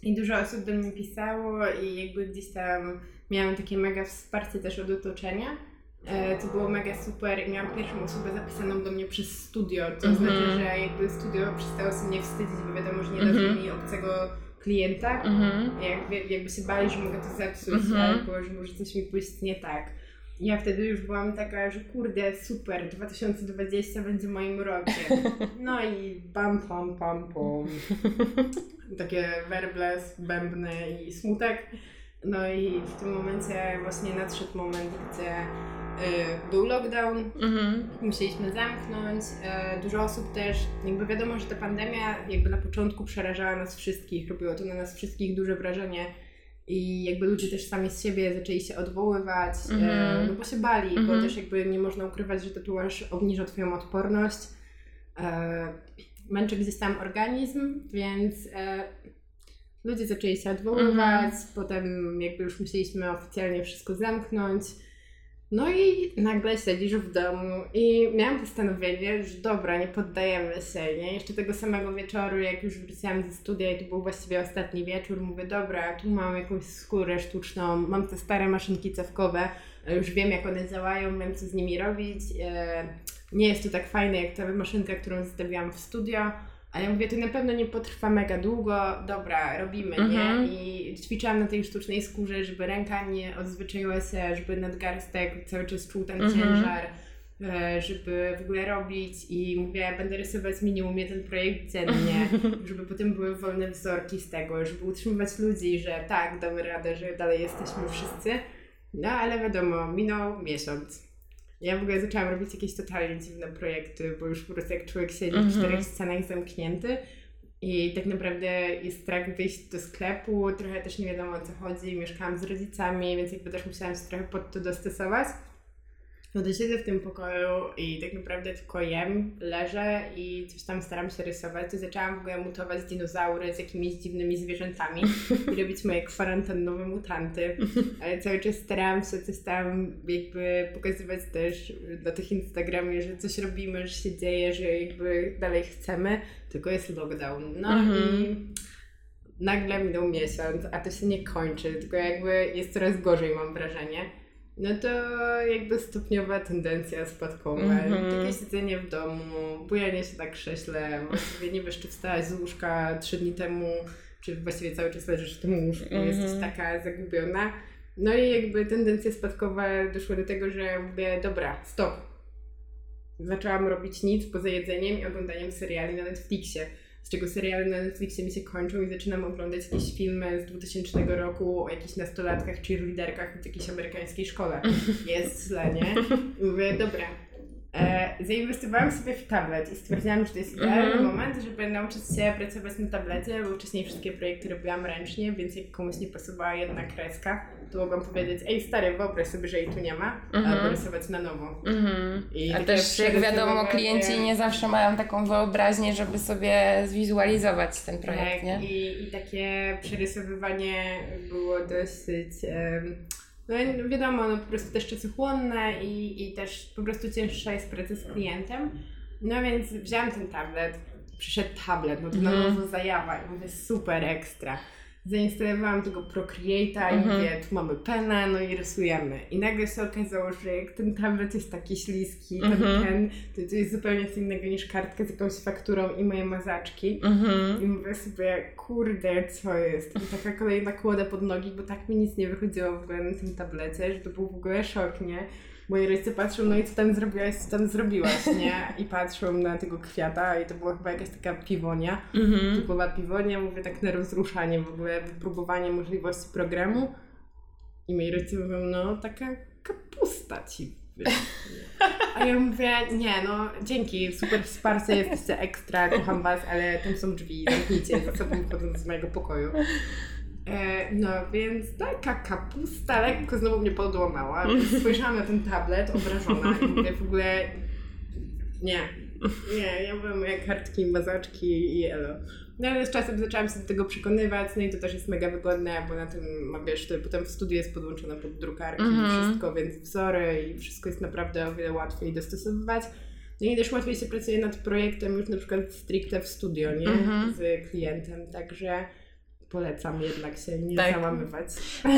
I dużo osób do mnie pisało i jakby gdzieś tam miałam takie mega wsparcie też od otoczenia. E, to było mega super i miałam pierwszą osobę zapisaną do mnie przez studio, to Mhm. znaczy, że jakby studio przestało się mnie wstydzić, bo wiadomo, że nie dadzą Mhm. mi obcego klienta. Mhm. Jak, jakby się bali, że mogę to zepsuć Mhm. albo że może coś mi pójść nie tak. Ja wtedy już byłam taka, że kurde, super, 2020 będzie moim rokiem. *laughs* No i bam, pam, pam, pam. *laughs* Takie werble, bębny i smutek. No i w tym momencie właśnie nadszedł moment, gdzie y, był lockdown, Mhm. musieliśmy zamknąć. E, dużo osób też, jakby wiadomo, że ta pandemia jakby na początku przerażała nas wszystkich, robiło to na nas wszystkich duże wrażenie. I jakby ludzie też sami z siebie zaczęli się odwoływać, Mhm. no bo się bali, bo Mhm. też jakby nie można ukrywać, że tatuaż obniża Twoją odporność. E, męczy gdzieś tam organizm, więc e, ludzie zaczęli się odwoływać, potem jakby już musieliśmy oficjalnie wszystko zamknąć. No i nagle siedzisz w domu i miałam postanowienie, że dobra, nie poddajemy się, nie? Jeszcze tego samego wieczoru, jak już wróciłam ze studia i to był właściwie ostatni wieczór, mówię, dobra, tu mam jakąś skórę sztuczną, mam te stare maszynki cewkowe, już wiem jak one działają, wiem co z nimi robić. E, nie jest to tak fajne jak ta maszynka, którą zostawiłam w studio, ale ja mówię, to na pewno nie potrwa mega długo, dobra, robimy, Mhm. nie? I ćwiczyłam na tej sztucznej skórze, żeby ręka nie odzwyczaiła się, żeby nadgarstek cały czas czuł ten Mhm. ciężar, e, żeby w ogóle robić i mówię, będę rysować minimum jeden projekt dziennie, *laughs* żeby potem były wolne wzorki z tego, żeby utrzymywać ludzi, że tak, damy radę, że dalej jesteśmy wszyscy. No ale wiadomo, minął miesiąc. Ja w ogóle zaczęłam robić jakieś totalnie dziwne projekty, bo już po prostu jak człowiek siedzi Mhm. w czterech ścianach zamknięty i tak naprawdę jest strach wyjść do sklepu, trochę też nie wiadomo o co chodzi, mieszkałam z rodzicami, więc jakby też musiałam się trochę pod to dostosować. No to siedzę w tym pokoju i tak naprawdę tylko jem, leżę i coś tam staram się rysować. To zaczęłam w ogóle mutować dinozaury z jakimiś dziwnymi zwierzętami *laughs* i robić moje kwarantannowe mutanty. Ale cały czas starałam się coś tam jakby pokazywać też na tych Instagramie, że coś robimy, że się dzieje, że jakby dalej chcemy, tylko jest lockdown. No Mhm. i nagle minął miesiąc, a to się nie kończy, tylko jakby jest coraz gorzej mam wrażenie. No to jakby stopniowa tendencja spadkowa. Mhm. Takie siedzenie w domu, bujanie się tak krześle, właściwie nie wiesz, czy wstałaś z łóżka trzy dni temu, czy właściwie cały czas leżysz w tym łóżku, Mhm. jesteś taka zagubiona. No i jakby tendencja spadkowa doszła do tego, że mówię, dobra, stop. Zaczęłam robić nic poza jedzeniem i oglądaniem seriali na Netflixie. Z czego seriale na Netflixie mi się kończą i zaczynam oglądać jakieś filmy z 2000 roku o jakichś nastolatkach czy cheerleaderkach w jakiejś amerykańskiej szkole. *laughs* Jest źle, nie? I mówię, dobra. E, zainwestowałam sobie w tablet i stwierdziłam, że to jest idealny Mhm. moment, żeby nauczyć się pracować na tablecie, bo wcześniej wszystkie projekty robiłam ręcznie, więc jak komuś nie pasowała jedna kreska, to mogłam powiedzieć, ej stary, wyobraź sobie, że jej tu nie ma, Mhm. albo rysować na nowo. Mhm. I A też jak wiadomo, klienci nie zawsze mają taką wyobraźnię, żeby sobie zwizualizować ten projekt, Tak, nie? I, I takie przerysowywanie było dosyć. em, no wiadomo, no po prostu też czasochłonne i, i też po prostu cięższa jest praca z klientem. No więc wzięłam ten tablet, przyszedł tablet, no to na Mhm. nowo zajawa i mówię super ekstra. Zainstalowałam tego Procreate'a i Mhm. mówię, tu mamy penę, no i rysujemy. I nagle się okazało, że jak ten tablet jest taki śliski, ten Mhm. pen, to to jest zupełnie co innego niż kartka z jakąś fakturą i moje mazaczki. Mhm. I mówię sobie, kurde, co jest? I taka kolejna kłoda pod nogi, bo tak mi nic nie wychodziło w ogóle na tym tablecie, że to był w ogóle szok, nie? Moi rodzice patrzą, no i co tam zrobiłaś, co tam zrobiłaś, nie? I patrzą na tego kwiata i to była chyba jakaś taka piwonia, Mhm. typowa piwonia, mówię tak na rozruszanie w ogóle, wypróbowanie możliwości programu. I moi rodzice mówią, no taka kapusta ci. A ja mówię, nie no, dzięki, super wsparcie, jesteście ekstra, kocham was, ale tam są drzwi, zamknijcie za sobą wchodząc z mojego pokoju. E, no więc taka kapusta lekko znowu mnie podłamała. Spojrzałam na ten tablet obrażona i mówię w ogóle nie, nie, ja byłem jak kartki, mazaczki i elo. No ale z czasem zaczęłam się do tego przekonywać, no i to też jest mega wygodne, bo na tym, ma, wiesz, to potem w studiu jest podłączone pod drukarki i Mhm. wszystko, więc wzory i wszystko jest naprawdę o wiele łatwiej dostosowywać. No i też łatwiej się pracuje nad projektem już na przykład stricte w studio, nie? Mhm. Z klientem, także polecam jednak się nie Tak. załamywać. *laughs*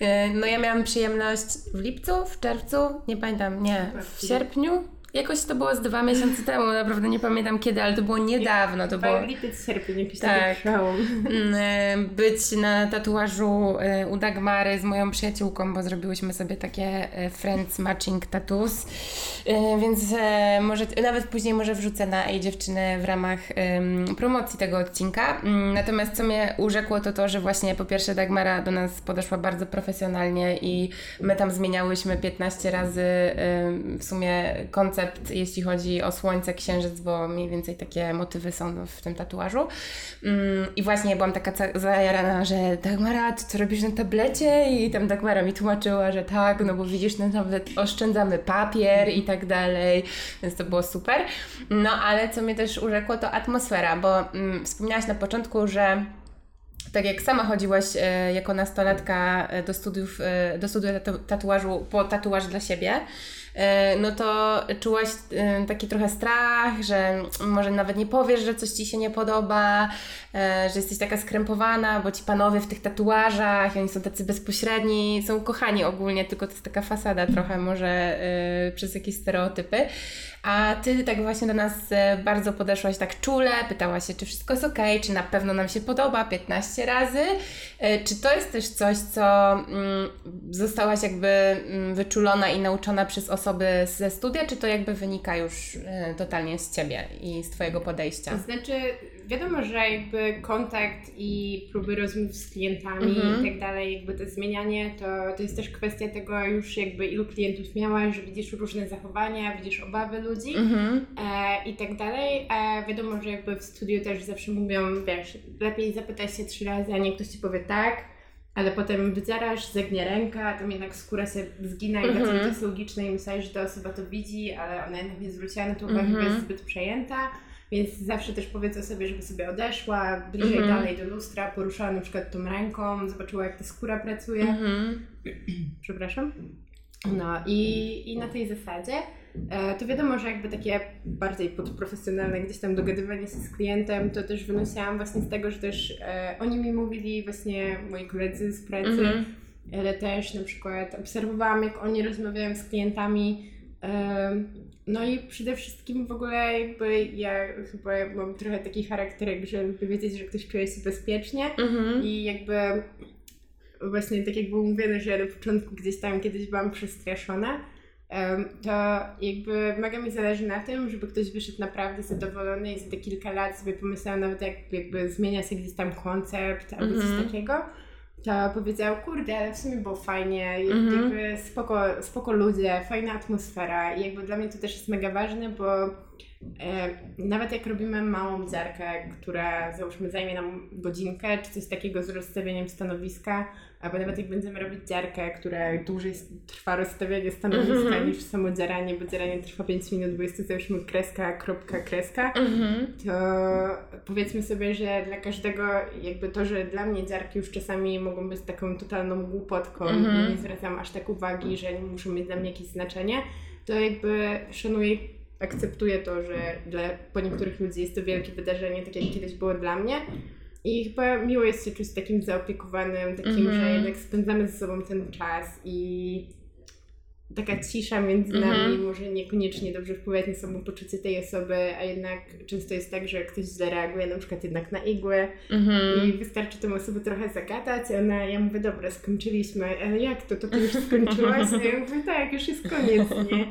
E, No ja miałam przyjemność w lipcu, w czerwcu, nie pamiętam, nie, w sierpniu. Jakoś to było z dwa miesiące temu, naprawdę nie pamiętam kiedy, ale to było niedawno, to było lipiec, sierpień, jakiś Tak. mm, e, być na tatuażu e, u Dagmary z moją przyjaciółką, bo zrobiłyśmy sobie takie e, friends matching tattoos, więc może, nawet później może wrzucę na Ej Dziewczyny w ramach promocji tego odcinka. Mm, Natomiast co mnie urzekło to to, że właśnie po pierwsze Dagmara do nas podeszła bardzo profesjonalnie i my tam zmieniałyśmy 15 razy w sumie koncept, jeśli chodzi o słońce, księżyc, bo mniej więcej takie motywy są w tym tatuażu. Mm, I właśnie byłam taka zajarana, że Dagmara, ty co robisz na tablecie? I tam Dagmara mi tłumaczyła, że tak, no bo widzisz, na tablet oszczędzamy papier i tak dalej, więc to było super. No ale co mnie też urzekło, to atmosfera, bo mm, wspomniałaś na początku, że tak jak sama chodziłaś e, jako nastolatka e, do studiów, e, do studiów tatu- tatuażu, po tatuaż dla siebie, no to czułaś e, taki trochę strach, że może nawet nie powiesz, że coś Ci się nie podoba, e, że jesteś taka skrępowana, bo ci panowie w tych tatuażach, oni są tacy bezpośredni, są kochani ogólnie, tylko to jest taka fasada trochę może e, przez jakieś stereotypy. A ty tak właśnie do nas e, bardzo podeszłaś tak czule, pytałaś się, czy wszystko jest ok, czy na pewno nam się podoba 15 razy. E, Czy to jest też coś, co mm, zostałaś jakby mm, wyczulona i nauczona przez osoby ze studia, czy to jakby wynika już e, totalnie z ciebie i z twojego podejścia? Znaczy, wiadomo, że jakby kontakt i próby rozmów z klientami Mhm. i tak dalej, jakby to zmienianie, to, to jest też kwestia tego już jakby ilu klientów miałaś, że widzisz różne zachowania, widzisz obawy ludzi Mhm. e, i tak dalej. E, wiadomo, że jakby w studiu też zawsze mówią, wiesz, lepiej zapytać się trzy razy, a nie ktoś ci powie tak, ale potem wydzierasz, zegnie ręka, tam jednak skóra się zgina i Mhm. mhm. to jest logiczne i myślałeś, że ta osoba to widzi, ale ona jednak nie zwróciła na to uwagi, Mhm. bo jest zbyt przejęta. Więc zawsze też powiedz o sobie, żeby sobie odeszła, bliżej Mhm. dalej do lustra, poruszała na przykład tą ręką, zobaczyła jak ta skóra pracuje. Mhm. *clears throat* Przepraszam. No i, i na tej zasadzie e, to wiadomo, że jakby takie bardziej podprofesjonalne gdzieś tam dogadywanie się z klientem, to też wynosiłam właśnie z tego, że też e, oni mi mówili właśnie moi koledzy z pracy, Mhm. ale też na przykład obserwowałam, jak oni rozmawiają z klientami. No i przede wszystkim w ogóle jakby ja chyba mam trochę taki charakterek, żeby wiedzieć, że ktoś czuje się bezpiecznie Mhm. i jakby właśnie tak jak było mówione, że ja na początku gdzieś tam kiedyś byłam przestraszona, to jakby mega mi zależy na tym, żeby ktoś wyszedł naprawdę zadowolony i za te kilka lat sobie pomyślał nawet jak jakby zmienia się gdzieś tam koncept albo Mhm. coś takiego, to powiedział, kurde, ale w sumie było fajnie, Mhm. jakby spoko, spoko ludzie, fajna atmosfera i jakby dla mnie to też jest mega ważne, bo nawet jak robimy małą dziarkę, która załóżmy zajmie nam godzinkę, czy coś takiego z rozstawieniem stanowiska, albo nawet jak będziemy robić dziarkę, która dłużej trwa rozstawianie stanowiska Mhm. niż samo dzieranie, bo dzieranie trwa 5 minut, bo jest to załóżmy kreska, kropka, kreska, Mhm. to powiedzmy sobie, że dla każdego jakby to, że dla mnie dziarki już czasami mogą być taką totalną głupotką Mhm. i nie zwracam aż tak uwagi, że nie muszą mieć dla mnie jakieś znaczenie, to jakby szanuję, akceptuję to, że dla, po niektórych ludzi jest to wielkie wydarzenie, tak jak kiedyś było dla mnie. I chyba miło jest się czuć takim zaopiekowanym, takim, Mhm. że jednak spędzamy ze sobą ten czas i taka cisza między Mhm. nami może niekoniecznie dobrze wpływać na samopoczucie tej osoby, a jednak często jest tak, że ktoś źle reaguje na przykład jednak na igłę Mhm. i wystarczy tę osobę trochę zagadać, a ona, ja mówię, dobra, skończyliśmy, ale jak to, to ty już skończyłaś? Ja mówię, tak, już jest koniec, nie?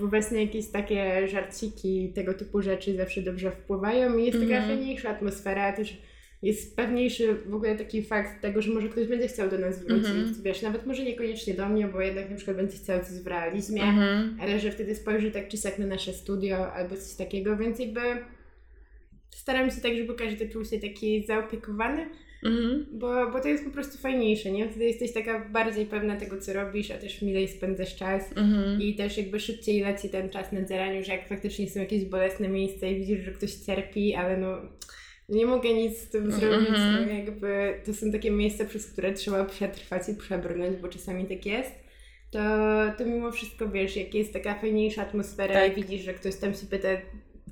Bo właśnie jakieś takie żarciki, tego typu rzeczy zawsze dobrze wpływają i jest taka Mhm. fajniejsza atmosfera, też jest pewniejszy w ogóle taki fakt tego, że może ktoś będzie chciał do nas wrócić, Mhm. wiesz, nawet może niekoniecznie do mnie, bo jednak na przykład będzie chciał coś w realizmie, Mhm. ale że wtedy spojrzy tak czy siak na nasze studio albo coś takiego, więc jakby staram się tak, żeby każdy czuł się taki zaopiekowany, Mhm. bo, bo to jest po prostu fajniejsze, nie? Wtedy jesteś taka bardziej pewna tego, co robisz, a też milej spędzasz czas. Mhm. I też jakby szybciej leci ten czas na dzieraniu, że jak faktycznie są jakieś bolesne miejsca i widzisz, że ktoś cierpi, ale no nie mogę nic z tym zrobić, Mhm. no jakby to są takie miejsca, przez które trzeba przetrwać i przebrnąć, bo czasami tak jest. To, to mimo wszystko wiesz, jak jest taka fajniejsza atmosfera Tak. i widzisz, że ktoś tam się pyta,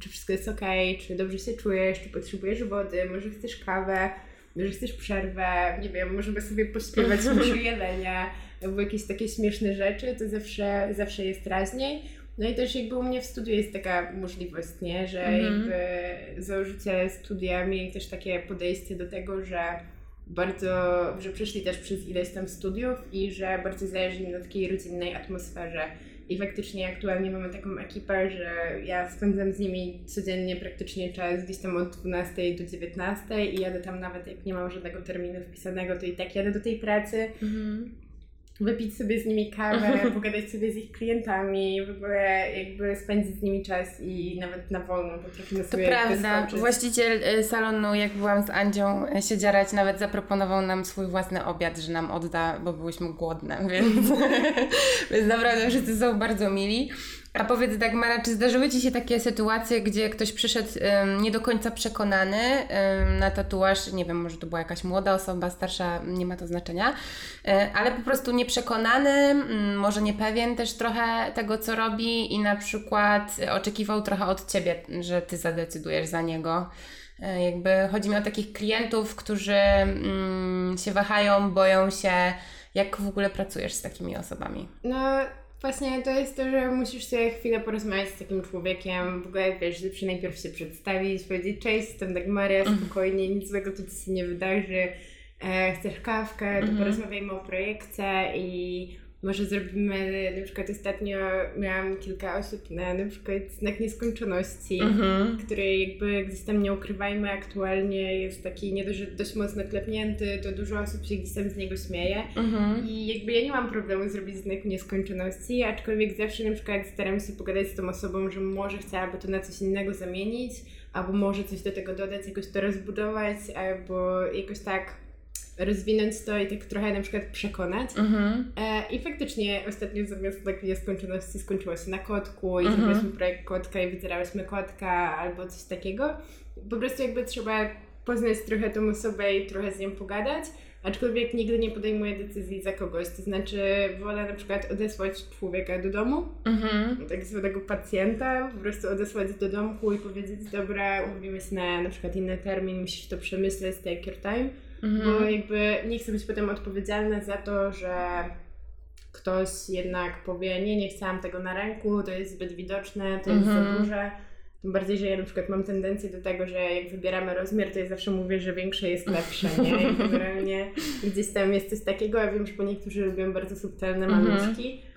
czy wszystko jest okej, czy dobrze się czujesz, czy potrzebujesz wody, może chcesz kawę, może chcesz przerwę, nie wiem, możemy sobie pośpiewać może *laughs* jelenia, albo jakieś takie śmieszne rzeczy, to zawsze, zawsze jest raźniej. No i też jakby u mnie w studiu jest taka możliwość, nie, że Mhm. jakby założyciele studia mieli też takie podejście do tego, że bardzo, że przeszli też przez ileś tam studiów i że bardzo zależy im na takiej rodzinnej atmosferze. I faktycznie aktualnie mamy taką ekipę, że ja spędzam z nimi codziennie praktycznie czas gdzieś tam od 12 do 19 i jadę tam nawet jak nie mam żadnego terminu wpisanego, to i tak jadę do tej pracy Mhm. Wypić sobie z nimi kawę, pogadać sobie z ich klientami, w ogóle jakby spędzić z nimi czas i nawet na wolno potrafimy To sobie prawda. wyskoczyć. Właściciel y, salonu, jak byłam z Andzią y, się dzierać, nawet zaproponował nam swój własny obiad, że nam odda, bo byłyśmy głodne, *laughs* więc, *laughs* więc naprawdę wszyscy są bardzo mili. A powiedz Dagmara, czy zdarzyły Ci się takie sytuacje, gdzie ktoś przyszedł ym, nie do końca przekonany ym, na tatuaż, nie wiem, może to była jakaś młoda osoba, starsza, nie ma to znaczenia, y, ale po prostu nieprzekonany, mm, może niepewien też trochę tego, co robi i na przykład oczekiwał trochę od Ciebie, że Ty zadecydujesz za niego. Y, Jakby chodzi mi o takich klientów, którzy mm, się wahają, boją się. Jak w ogóle pracujesz z takimi osobami? No właśnie to jest to, że musisz sobie chwilę porozmawiać z takim człowiekiem, w ogóle wiesz, że najpierw się przedstawić, powiedzieć cześć, jestem Dagmaria, spokojnie, nic złego tu ci się nie wydarzy, e, chcesz kawkę, to Mhm. porozmawiajmy o projekcie i może zrobimy, na przykład ostatnio miałam kilka osób na na przykład znak nieskończoności, Mhm. który jakby gdzieś tam nie ukrywajmy aktualnie jest taki nie dość, dość mocno klepnięty, to dużo osób się gdzieś tam z niego śmieje. Mhm. I jakby ja nie mam problemu zrobić znak nieskończoności, aczkolwiek zawsze na przykład staram się pogadać z tą osobą, że może chciałaby to na coś innego zamienić, albo może coś do tego dodać, jakoś to rozbudować, albo jakoś tak rozwinąć to i tak trochę na przykład przekonać. Mhm. E, I faktycznie ostatnio zamiast takiej nieskończoności skończyło się na kotku i Mhm. zrobiliśmy projekt kotka i wydzierałyśmy kotka albo coś takiego. Po prostu jakby trzeba poznać trochę tą osobę i trochę z nią pogadać, aczkolwiek nigdy nie podejmuję decyzji za kogoś. To znaczy wolę na przykład odesłać człowieka do domu, Mhm. tak zwanego pacjenta, po prostu odesłać do domku i powiedzieć, dobra, umówimy się na na przykład inny termin, musisz to przemyśleć, take your time. Bo Mhm. jakby nie chcę być potem odpowiedzialna za to, że ktoś jednak powie, nie, nie chciałam tego na ręku, to jest zbyt widoczne, to jest za Mhm. duże. Tym bardziej, że ja na przykład mam tendencję do tego, że jak wybieramy rozmiar, to ja zawsze mówię, że większe jest lepsze, nie? I generalnie *laughs* gdzieś tam jest coś takiego, a wiem, że po niektórzy lubią bardzo subtelne Mhm. maluszki. E,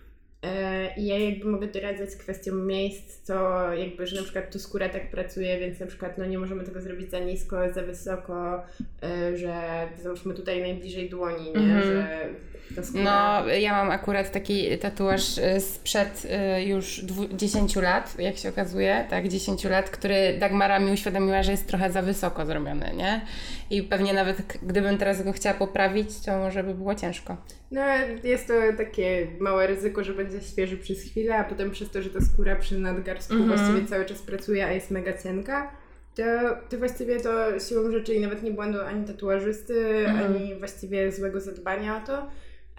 I ja jakby mogę doradzać kwestią miejsc, to jakby, że na przykład tu skóra tak pracuje, więc na przykład no nie możemy tego zrobić za nisko, za wysoko, e, że załóżmy tutaj najbliżej dłoni, nie? Mhm. Że ta skóra... No, ja mam akurat taki tatuaż y, sprzed już dwu- 10 lat, jak się okazuje, tak, 10 lat, który Dagmara mi uświadomiła, że jest trochę za wysoko zrobiony, nie? I pewnie nawet gdybym teraz go chciała poprawić, to może by było ciężko. No, jest to takie małe ryzyko, że będzie świeży przez chwilę, a potem przez to, że ta skóra przy nadgarstku Mhm. właściwie cały czas pracuje, a jest mega cienka, to, to właściwie to siłą rzeczy i nawet nie błędu ani tatuażysty, Mhm. ani właściwie złego zadbania o to,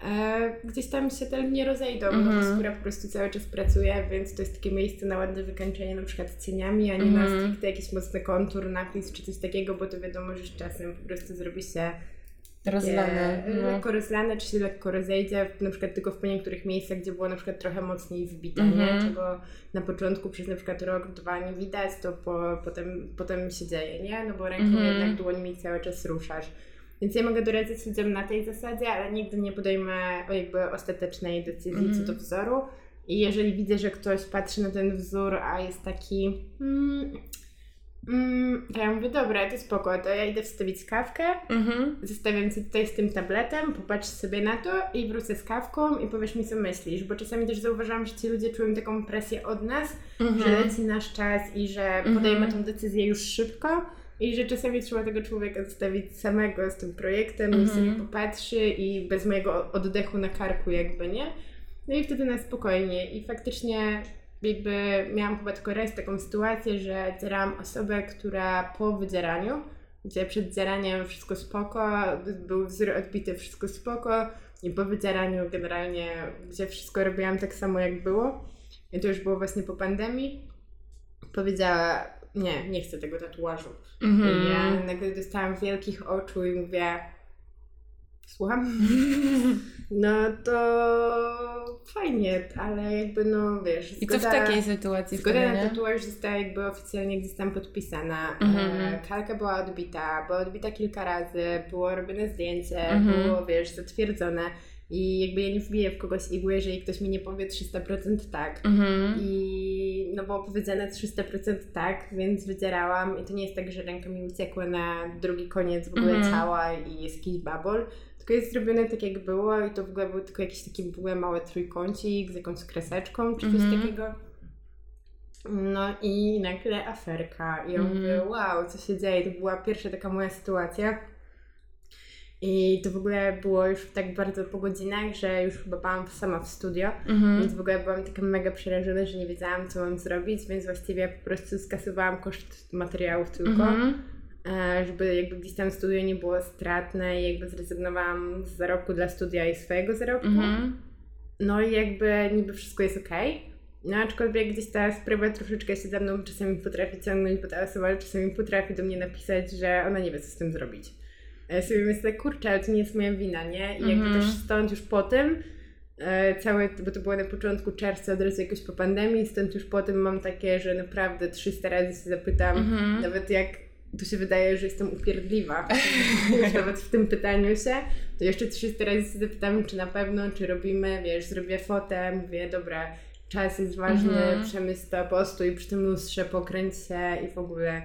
e, gdzieś tam się te linie rozejdą, Mhm. bo ta skóra po prostu cały czas pracuje, więc to jest takie miejsce na ładne wykańczenie na przykład cieniami, a nie na Mhm. stricte jakiś mocny kontur, napis czy coś takiego, bo to wiadomo, że z czasem po prostu zrobi się Rozlane. No. lekko rozlane, czy się lekko rozejdzie, na przykład tylko w niektórych miejscach, gdzie było na przykład trochę mocniej wbite, Mhm. nie? czego na początku przez na przykład rok, dwa nie widać, to po, potem, potem się dzieje, nie? No bo ręką Mhm. jednak dłońmi cały czas ruszasz. Więc ja mogę doradzać ludziom na tej zasadzie, ale nigdy nie podejmę jakby ostatecznej decyzji Mhm. co do wzoru. I jeżeli widzę, że ktoś patrzy na ten wzór, a jest taki mm, mm, to ja mówię, dobra, to spoko, to ja idę wstawić kawkę, Mhm. Zostawiam cię tutaj z tym tabletem, popatrz sobie na to i wrócę z kawką i powiesz mi, co myślisz. Bo czasami też zauważam, że ci ludzie czują taką presję od nas, że Mhm. leci nasz czas i że Mhm. podejmę tą decyzję już szybko. I że czasami trzeba tego człowieka zostawić samego z tym projektem, Mhm. sobie popatrzy i bez mojego oddechu na karku jakby, nie? No i wtedy na spokojnie. I faktycznie jakby miałam chyba tylko raz taką sytuację, że dzierałam osobę, która po wydzieraniu, gdzie przed dzieraniem wszystko spoko, był wzór odbity, wszystko spoko i po wydzieraniu generalnie, gdzie wszystko robiłam tak samo jak było i to już było właśnie po pandemii, powiedziała, nie, nie chcę tego tatuażu. Mhm. I ja nagle dostałam wielkich oczu i mówię, słucham? *laughs* No to fajnie, ale jakby no wiesz, I co w takiej sytuacji Zgoda wtedy, na tatuaż została jakby oficjalnie gdzieś tam podpisana. Mhm. E, kalka była odbita, była odbita kilka razy, było robione zdjęcie, Mhm. było wiesz, zatwierdzone. I jakby ja nie wbiję w kogoś igły, jeżeli ktoś mi nie powie 300% tak. Mhm. I no było powiedziane 300% tak, więc wydzierałam i to nie jest tak, że ręka mi uciekła na drugi koniec w ogóle Mhm. ciała i jest jakiś babol, tylko jest zrobione tak jak było i to w ogóle był tylko jakiś taki w ogóle mały trójkącik z jakąś kreseczką czy coś Mhm. takiego. No i nagle aferka i ja Mhm. mówię, wow, co się dzieje? To była pierwsza taka moja sytuacja. I to w ogóle było już tak bardzo po godzinach, że już chyba byłam sama w studio. Mhm. Więc w ogóle byłam taka mega przerażona, że nie wiedziałam, co mam zrobić, więc właściwie po prostu skasowałam koszt materiałów tylko, Mhm. e, żeby jakby gdzieś tam studio nie było stratne i jakby zrezygnowałam z zarobku dla studia i swojego zarobku. Mhm. No i jakby niby wszystko jest okej. No aczkolwiek gdzieś ta sprawa troszeczkę się ze mną czasami potrafi ciągnąć, bo ta osoba czasami potrafi do mnie napisać, że ona nie wie, co z tym zrobić. Ja sobie myślę, kurczę, ale to nie jest moja wina, nie? I jakby Mhm. też stąd już po tym, e, całe, bo to było na początku czerwca, od razu jakoś po pandemii, stąd już po tym mam takie, że naprawdę 300 razy się zapytam, Mhm. nawet jak to się wydaje, że jestem upierdliwa, *laughs* nawet w tym pytaniu się, to jeszcze 300 razy się zapytam, czy na pewno, czy robimy, wiesz, zrobię fotę, mówię, dobra, czas jest ważny, Mhm. przemysł to, postój przy tym lustrze, pokręć się i w ogóle.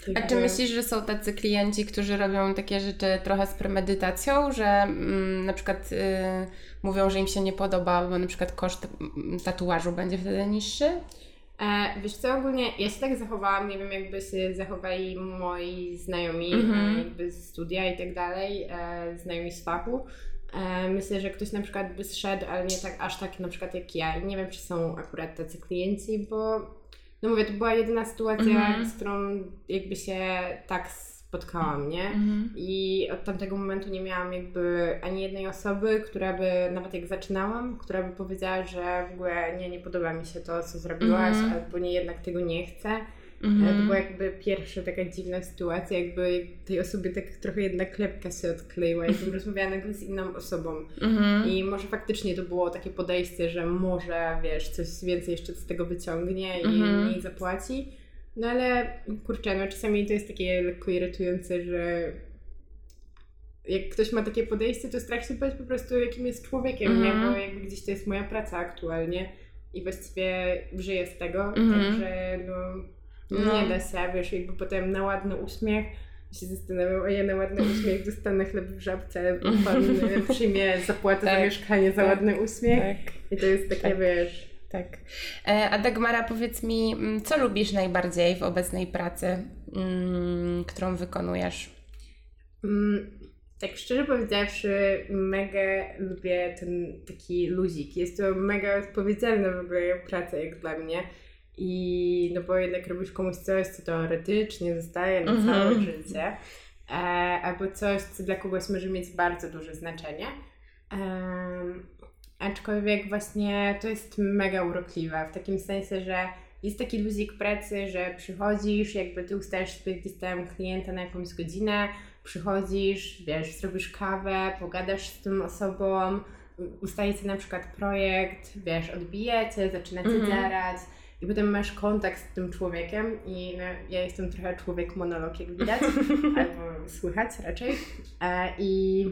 A czy jakby- myślisz, że są tacy klienci, którzy robią takie rzeczy trochę z premedytacją, że mm, na przykład y, mówią, że im się nie podoba, bo na przykład koszt tatuażu będzie wtedy niższy? E, wiesz co, ogólnie ja się tak zachowałam, nie wiem jakby się zachowali moi znajomi Mhm. e, jakby z studia i tak dalej, e, znajomi z fachu. E, myślę, że ktoś na przykład by zszedł, ale nie tak aż tak na przykład jak ja. I nie wiem, czy są akurat tacy klienci, bo no mówię, to była jedyna sytuacja, Mhm. z którą jakby się tak spotkałam, nie? I od tamtego momentu nie miałam jakby ani jednej osoby, która by, nawet jak zaczynałam, która by powiedziała, że w ogóle nie, nie podoba mi się to, co zrobiłaś, Mhm. albo nie, jednak tego nie chcę. Mhm. E, To była jakby pierwsza taka dziwna sytuacja, jakby tej osobie tak trochę jednak klepka się odkleiła, jakbym rozmawiała nagle z inną osobą. Mhm. I może faktycznie to było takie podejście, że może, wiesz, coś więcej jeszcze z tego wyciągnie i Mhm. zapłaci. No ale kurczę, no czasami to jest takie lekko irytujące, że jak ktoś ma takie podejście, to strach się bać po prostu jakim jest człowiekiem, Mhm. nie? Bo jakby gdzieś to jest moja praca aktualnie i właściwie żyję z tego, Mhm. także no, No. nie da się, wiesz, jakby potem na ładny uśmiech się zastanawiam, a ja na ładny uśmiech dostanę chleb w żabce, *laughs* pan przyjmie zapłatę za Tak, mieszkanie za tak, ładny uśmiech Tak, i to jest takie, Tak. wiesz, tak. E, A Dagmara, powiedz mi, mm, co lubisz najbardziej w obecnej pracy, mm, którą wykonujesz? Mm, tak szczerze powiedziawszy, mega lubię ten taki luzik. Jest to mega odpowiedzialna w ogóle praca jak dla mnie. I no bo jednak robisz komuś coś, co teoretycznie zostaje na Mhm. całe życie. E, albo coś, co dla kogoś może mieć bardzo duże znaczenie. Um, aczkolwiek właśnie to jest mega urokliwe, w takim sensie, że jest taki luzik pracy, że przychodzisz, jakby ty ustajesz sobie gdzieś tam klienta na jakąś godzinę, przychodzisz, wiesz, zrobisz kawę, pogadasz z tą osobą, ustajecie na przykład projekt, wiesz, odbijecie, zaczynacie Mhm. działać i potem masz kontakt z tym człowiekiem i no, ja jestem trochę człowiek monolog, jak widać, *laughs* albo słychać raczej. E, I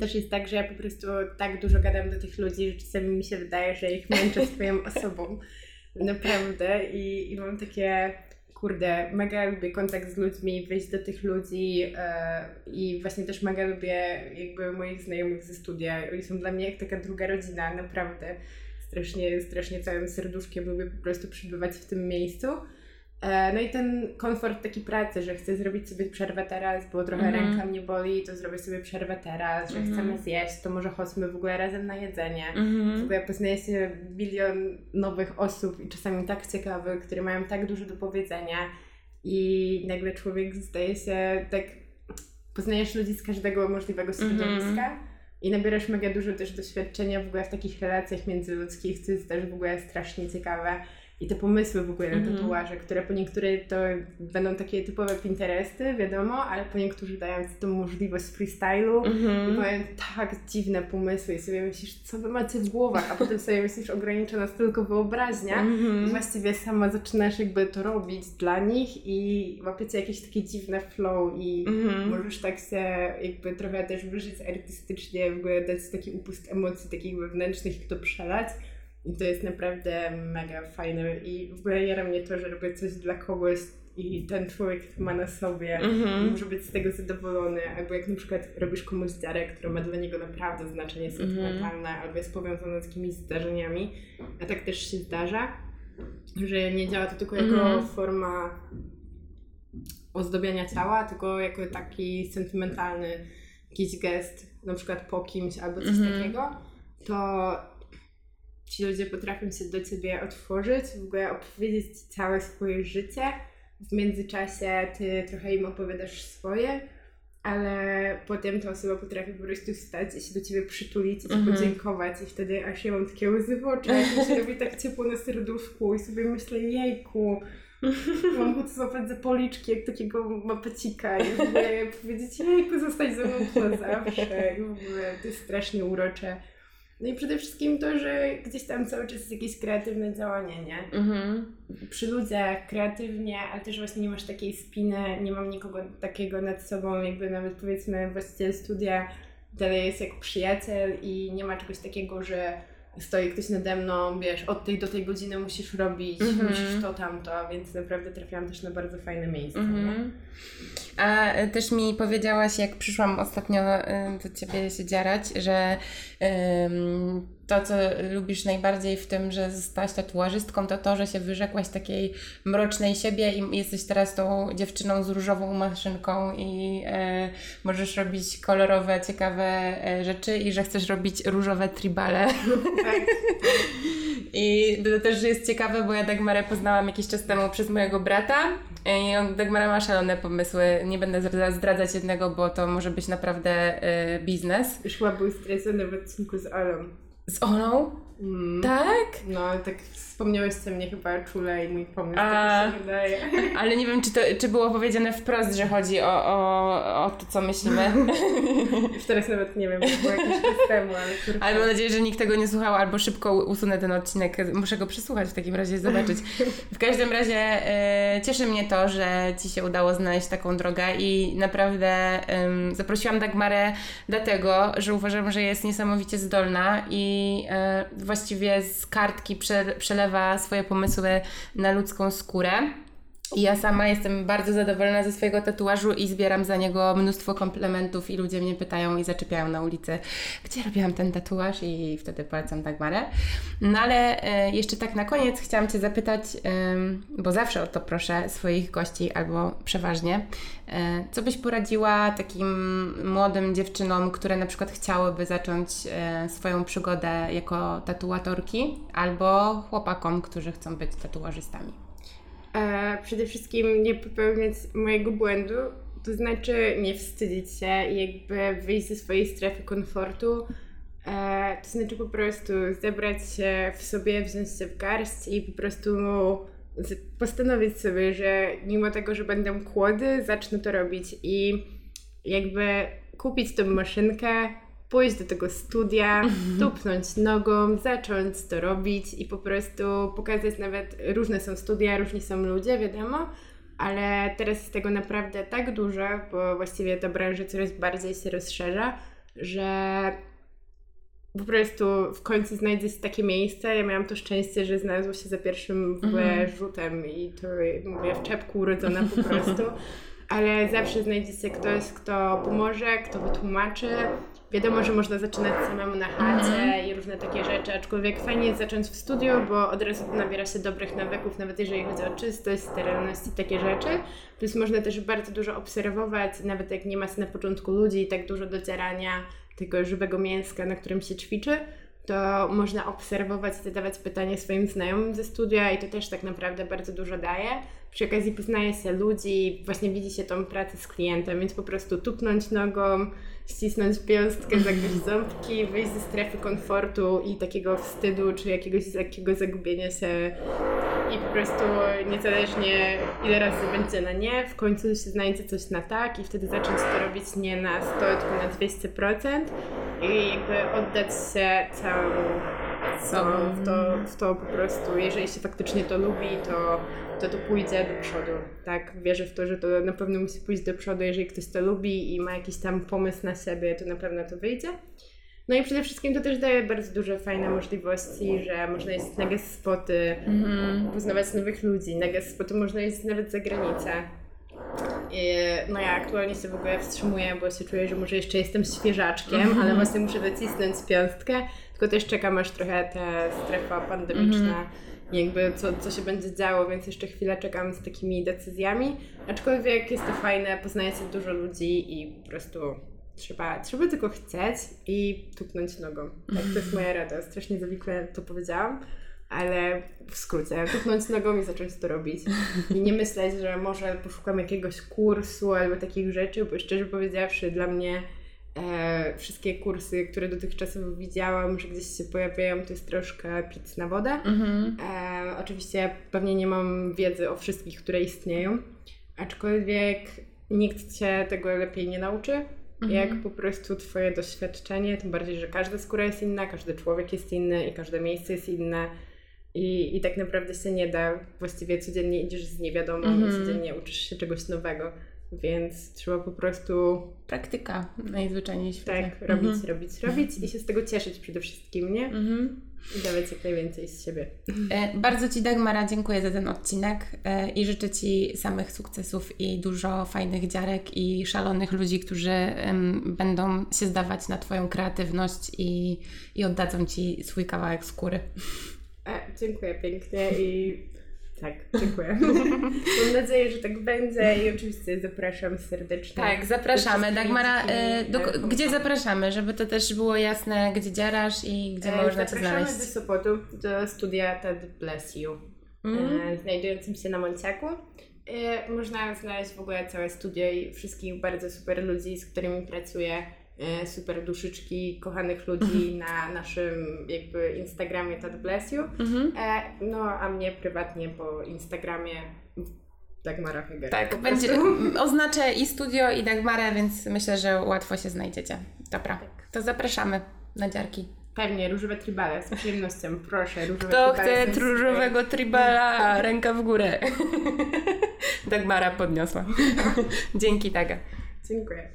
też jest tak, że ja po prostu tak dużo gadam do tych ludzi, że czasami mi się wydaje, że ich męczę swoją *laughs* osobą. Naprawdę. I, I mam takie, kurde, mega lubię kontakt z ludźmi, wyjść do tych ludzi e, i właśnie też mega lubię jakby moich znajomych ze studia. Oni są dla mnie jak taka druga rodzina, naprawdę. Strasznie, strasznie całym serduszkiem lubię po prostu przebywać w tym miejscu. E, No i ten komfort taki pracy, że chcę zrobić sobie przerwę teraz, bo trochę Mhm. ręka mnie boli, to zrobię sobie przerwę teraz, że Mhm. chcemy zjeść, to może chodźmy w ogóle razem na jedzenie. W Mhm. ogóle poznaje się bilion nowych osób i czasami tak ciekawych, które mają tak dużo do powiedzenia i nagle człowiek zdaje się tak, poznajesz ludzi z każdego możliwego środowiska i nabierasz mega dużo też doświadczenia w ogóle w takich relacjach międzyludzkich, co jest też w ogóle strasznie ciekawe. I te pomysły w ogóle na Mhm. tatuaże, które po niektóre to będą takie typowe Pinteresty, wiadomo, ale po niektórzy dają ci tą możliwość freestylu. I Mhm. powiem tak dziwne pomysły i sobie myślisz, co wy macie w głowach, a potem sobie myślisz, ogranicza nas tylko wyobraźnia. I Mhm. właściwie sama zaczynasz jakby to robić dla nich i łapiecie jakieś takie dziwne flow i Mhm. możesz tak się jakby trochę też wyżyć artystycznie, w ogóle dać taki upust emocji takich wewnętrznych i to przelać. I to jest naprawdę mega fajne i w ogóle jara mnie to, że robię coś dla kogoś i ten człowiek ma na sobie i Mhm. może być z tego zadowolony, albo jak na przykład robisz komuś dziarę, która ma dla niego naprawdę znaczenie sentymentalne, albo jest powiązana z jakimiś zdarzeniami, a tak też się zdarza, że nie działa to tylko jako Mhm. forma ozdobiania ciała, tylko jako taki sentymentalny jakiś gest, na przykład po kimś albo coś Mhm. takiego, to ci ludzie potrafią się do ciebie otworzyć, w ogóle opowiedzieć ci całe swoje życie. W międzyczasie ty trochę im opowiadasz swoje, ale potem ta osoba potrafi po prostu wstać i się do ciebie przytulić i ci Mhm. podziękować i wtedy aż ja mam takie łzy w oczach i się robi tak ciepło na serduszku i sobie myślę, jejku, mam ochotę złapać za policzki jak takiego mapecika i w ogóle powiedzieć, jejku, zostać ze mną na zawsze i w ogóle to jest strasznie urocze. No i przede wszystkim to, że gdzieś tam cały czas jest jakieś kreatywne działanie, nie? Mhm. Przy ludziach, kreatywnie, ale też właśnie nie masz takiej spiny, nie mam nikogo takiego nad sobą, jakby nawet powiedzmy właściciel studia dalej jest jak przyjaciel i nie ma czegoś takiego, że stoi ktoś nade mną, wiesz, od tej do tej godziny musisz robić, Mhm. musisz to, tamto, więc naprawdę trafiłam też na bardzo fajne miejsce. nie? Mhm. A e, też mi powiedziałaś, jak przyszłam ostatnio e, do ciebie się dziarać, że to, co lubisz najbardziej w tym, że zostałaś tatuażystką, to to, że się wyrzekłaś takiej mrocznej siebie i jesteś teraz tą dziewczyną z różową maszynką i e, możesz robić kolorowe, ciekawe e, rzeczy i że chcesz robić różowe tribale. Tak. *laughs* I to też jest ciekawe, bo ja Dagmarę poznałam jakiś czas temu przez mojego brata i on, Dagmara ma szalone pomysły. Nie będę zdra- zdradzać jednego, bo to może być naprawdę y, biznes. Już chyba był stracony w odcinku z Olą. Z Olą? Mm. Tak? No, tak wspomniałeś co mnie chyba czule i mój pomysł, A. tak mi się wydaje. *laughs* Ale nie wiem, czy, to, czy było powiedziane wprost, że chodzi o, o, o to, co myślimy. *laughs* Już teraz nawet nie wiem, bo było jakiś czas temu, ale kurwa. Ale mam nadzieję, że nikt tego nie słuchał, albo szybko usunę ten odcinek. Muszę go przesłuchać w takim razie zobaczyć. *laughs* W każdym razie e, cieszy mnie to, że Ci się udało znaleźć taką drogę i naprawdę em, zaprosiłam Dagmarę dlatego, że uważam, że jest niesamowicie zdolna i e, właściwie z kartki prze, przelewa swoje pomysły na ludzką skórę. Ja sama jestem bardzo zadowolona ze swojego tatuażu i zbieram za niego mnóstwo komplementów i ludzie mnie pytają i zaczepiają na ulicy, gdzie robiłam ten tatuaż i wtedy polecam Dagmarę. No ale e, jeszcze tak na koniec chciałam Cię zapytać, bo zawsze o to proszę swoich gości albo przeważnie, e, co byś poradziła takim młodym dziewczynom, które na przykład chciałyby zacząć e, swoją przygodę jako tatuatorki albo chłopakom, którzy chcą być tatuażystami? E, przede wszystkim nie popełniać mojego błędu, to znaczy nie wstydzić się i jakby wyjść ze swojej strefy komfortu, E, to znaczy po prostu zebrać się w sobie, wziąć się w garść i po prostu postanowić sobie, że mimo tego, że będę kłody, zacznę to robić i jakby kupić tą maszynkę, pójść do tego studia, tupnąć nogą, zacząć to robić i po prostu pokazać nawet, różne są studia, różni są ludzie, wiadomo, ale teraz jest tego naprawdę tak dużo, bo właściwie ta branża coraz bardziej się rozszerza, że po prostu w końcu znajdzie się takie miejsce. Ja miałam to szczęście, że znalazło się za pierwszym ogóle rzutem i to mówię w czepku urodzona po prostu. *laughs* Ale zawsze znajdzie się ktoś, kto pomoże, kto wytłumaczy. Wiadomo, że można zaczynać samemu na chacie i różne takie rzeczy, aczkolwiek fajnie jest zacząć w studiu, bo od razu nabiera się dobrych nawyków, nawet jeżeli chodzi o czystość, sterylność i takie rzeczy. Plus można też bardzo dużo obserwować, nawet jak nie ma na początku ludzi i tak dużo docierania tego żywego mięska, na którym się ćwiczy, to można obserwować i zadawać pytania swoim znajomym ze studia i to też tak naprawdę bardzo dużo daje. Przy okazji poznaje się ludzi, właśnie widzi się tą pracę z klientem, więc po prostu tupnąć nogą, ścisnąć piąstkę, zagryźć ząbki, wyjść ze strefy komfortu i takiego wstydu, czy jakiegoś takiego zagubienia się i po prostu niezależnie ile razy będzie na nie, w końcu się znajdzie coś na tak i wtedy zacząć to robić nie na 100, tylko na 200% i jakby oddać się całemu sobą w to, w to po prostu, jeżeli się faktycznie to lubi, to, to to pójdzie do przodu, tak? Wierzę w to, że to na pewno musi pójść do przodu, jeżeli ktoś to lubi i ma jakiś tam pomysł na siebie, to na pewno to wyjdzie. No i przede wszystkim to też daje bardzo duże fajne możliwości, że można jeść na guest spoty, poznawać nowych ludzi, na guest spoty można jeździć nawet za granicę. I, no ja aktualnie się w ogóle wstrzymuję, bo się czuję, że może jeszcze jestem świeżaczkiem, ale właśnie muszę docisnąć piątkę, tylko też czekam aż trochę ta strefa pandemiczna jakby co, co się będzie działo, więc jeszcze chwilę czekam z takimi decyzjami. Aczkolwiek jest to fajne, poznaje się dużo ludzi i po prostu trzeba, trzeba tylko chcieć i tupnąć nogą. Tak, to jest moja rada. Strasznie zawikle to powiedziałam, ale w skrócie, tupnąć nogą i zacząć to robić. I nie myśleć, że może poszukam jakiegoś kursu albo takich rzeczy, bo szczerze powiedziawszy, dla mnie e, wszystkie kursy, które dotychczas widziałam, że gdzieś się pojawiają, to jest troszkę pic na wodę. Mhm. E, oczywiście pewnie nie mam wiedzy o wszystkich, które istnieją, aczkolwiek nikt cię tego lepiej nie nauczy, jak po prostu twoje doświadczenie, tym bardziej, że każda skóra jest inna, każdy człowiek jest inny i każde miejsce jest inne. I, I tak naprawdę się nie da. Właściwie codziennie idziesz z niewiadomą i codziennie uczysz się czegoś nowego. Więc trzeba po prostu Praktyka najzwyczajniej w świecie. tak robić, robić, robić i się z tego cieszyć przede wszystkim, nie? Mhm. I dawać jak najwięcej z siebie. E, Bardzo Ci, Dagmara, dziękuję za ten odcinek e, i życzę Ci samych sukcesów i dużo fajnych dziarek i szalonych ludzi, którzy będą się zdawać na Twoją kreatywność i, i oddadzą Ci swój kawałek skóry. E, dziękuję pięknie i tak, dziękuję. *laughs* Mam nadzieję, że tak będzie i oczywiście zapraszam serdecznie. Tak, zapraszamy. Dagmara, e, do, gdzie zapraszamy, żeby to też było jasne, gdzie dziarasz i gdzie E, można Zapraszamy znaleźć. do Sopotu, do studia TED Bless You, e, znajdującym się na Monciaku. E, można znaleźć w ogóle całe studio i wszystkich bardzo super ludzi, z którymi pracuję. E, super duszyczki, kochanych ludzi na naszym jakby Instagramie TED Bless You. Mhm. E, no a mnie prywatnie po Instagramie Dagmara Heger. Tak, będzie, *laughs* oznaczę i studio, i Dagmarę, więc myślę, że łatwo się znajdziecie. Dobra, to zapraszamy na dziarki. Pewnie, różowe tribale, z przyjemnością, proszę. Różowe Kto tribale chce różowego tribala, *laughs* ręka w górę. *laughs* Dagmara podniosła. Dzięki, Daga. Dziękuję.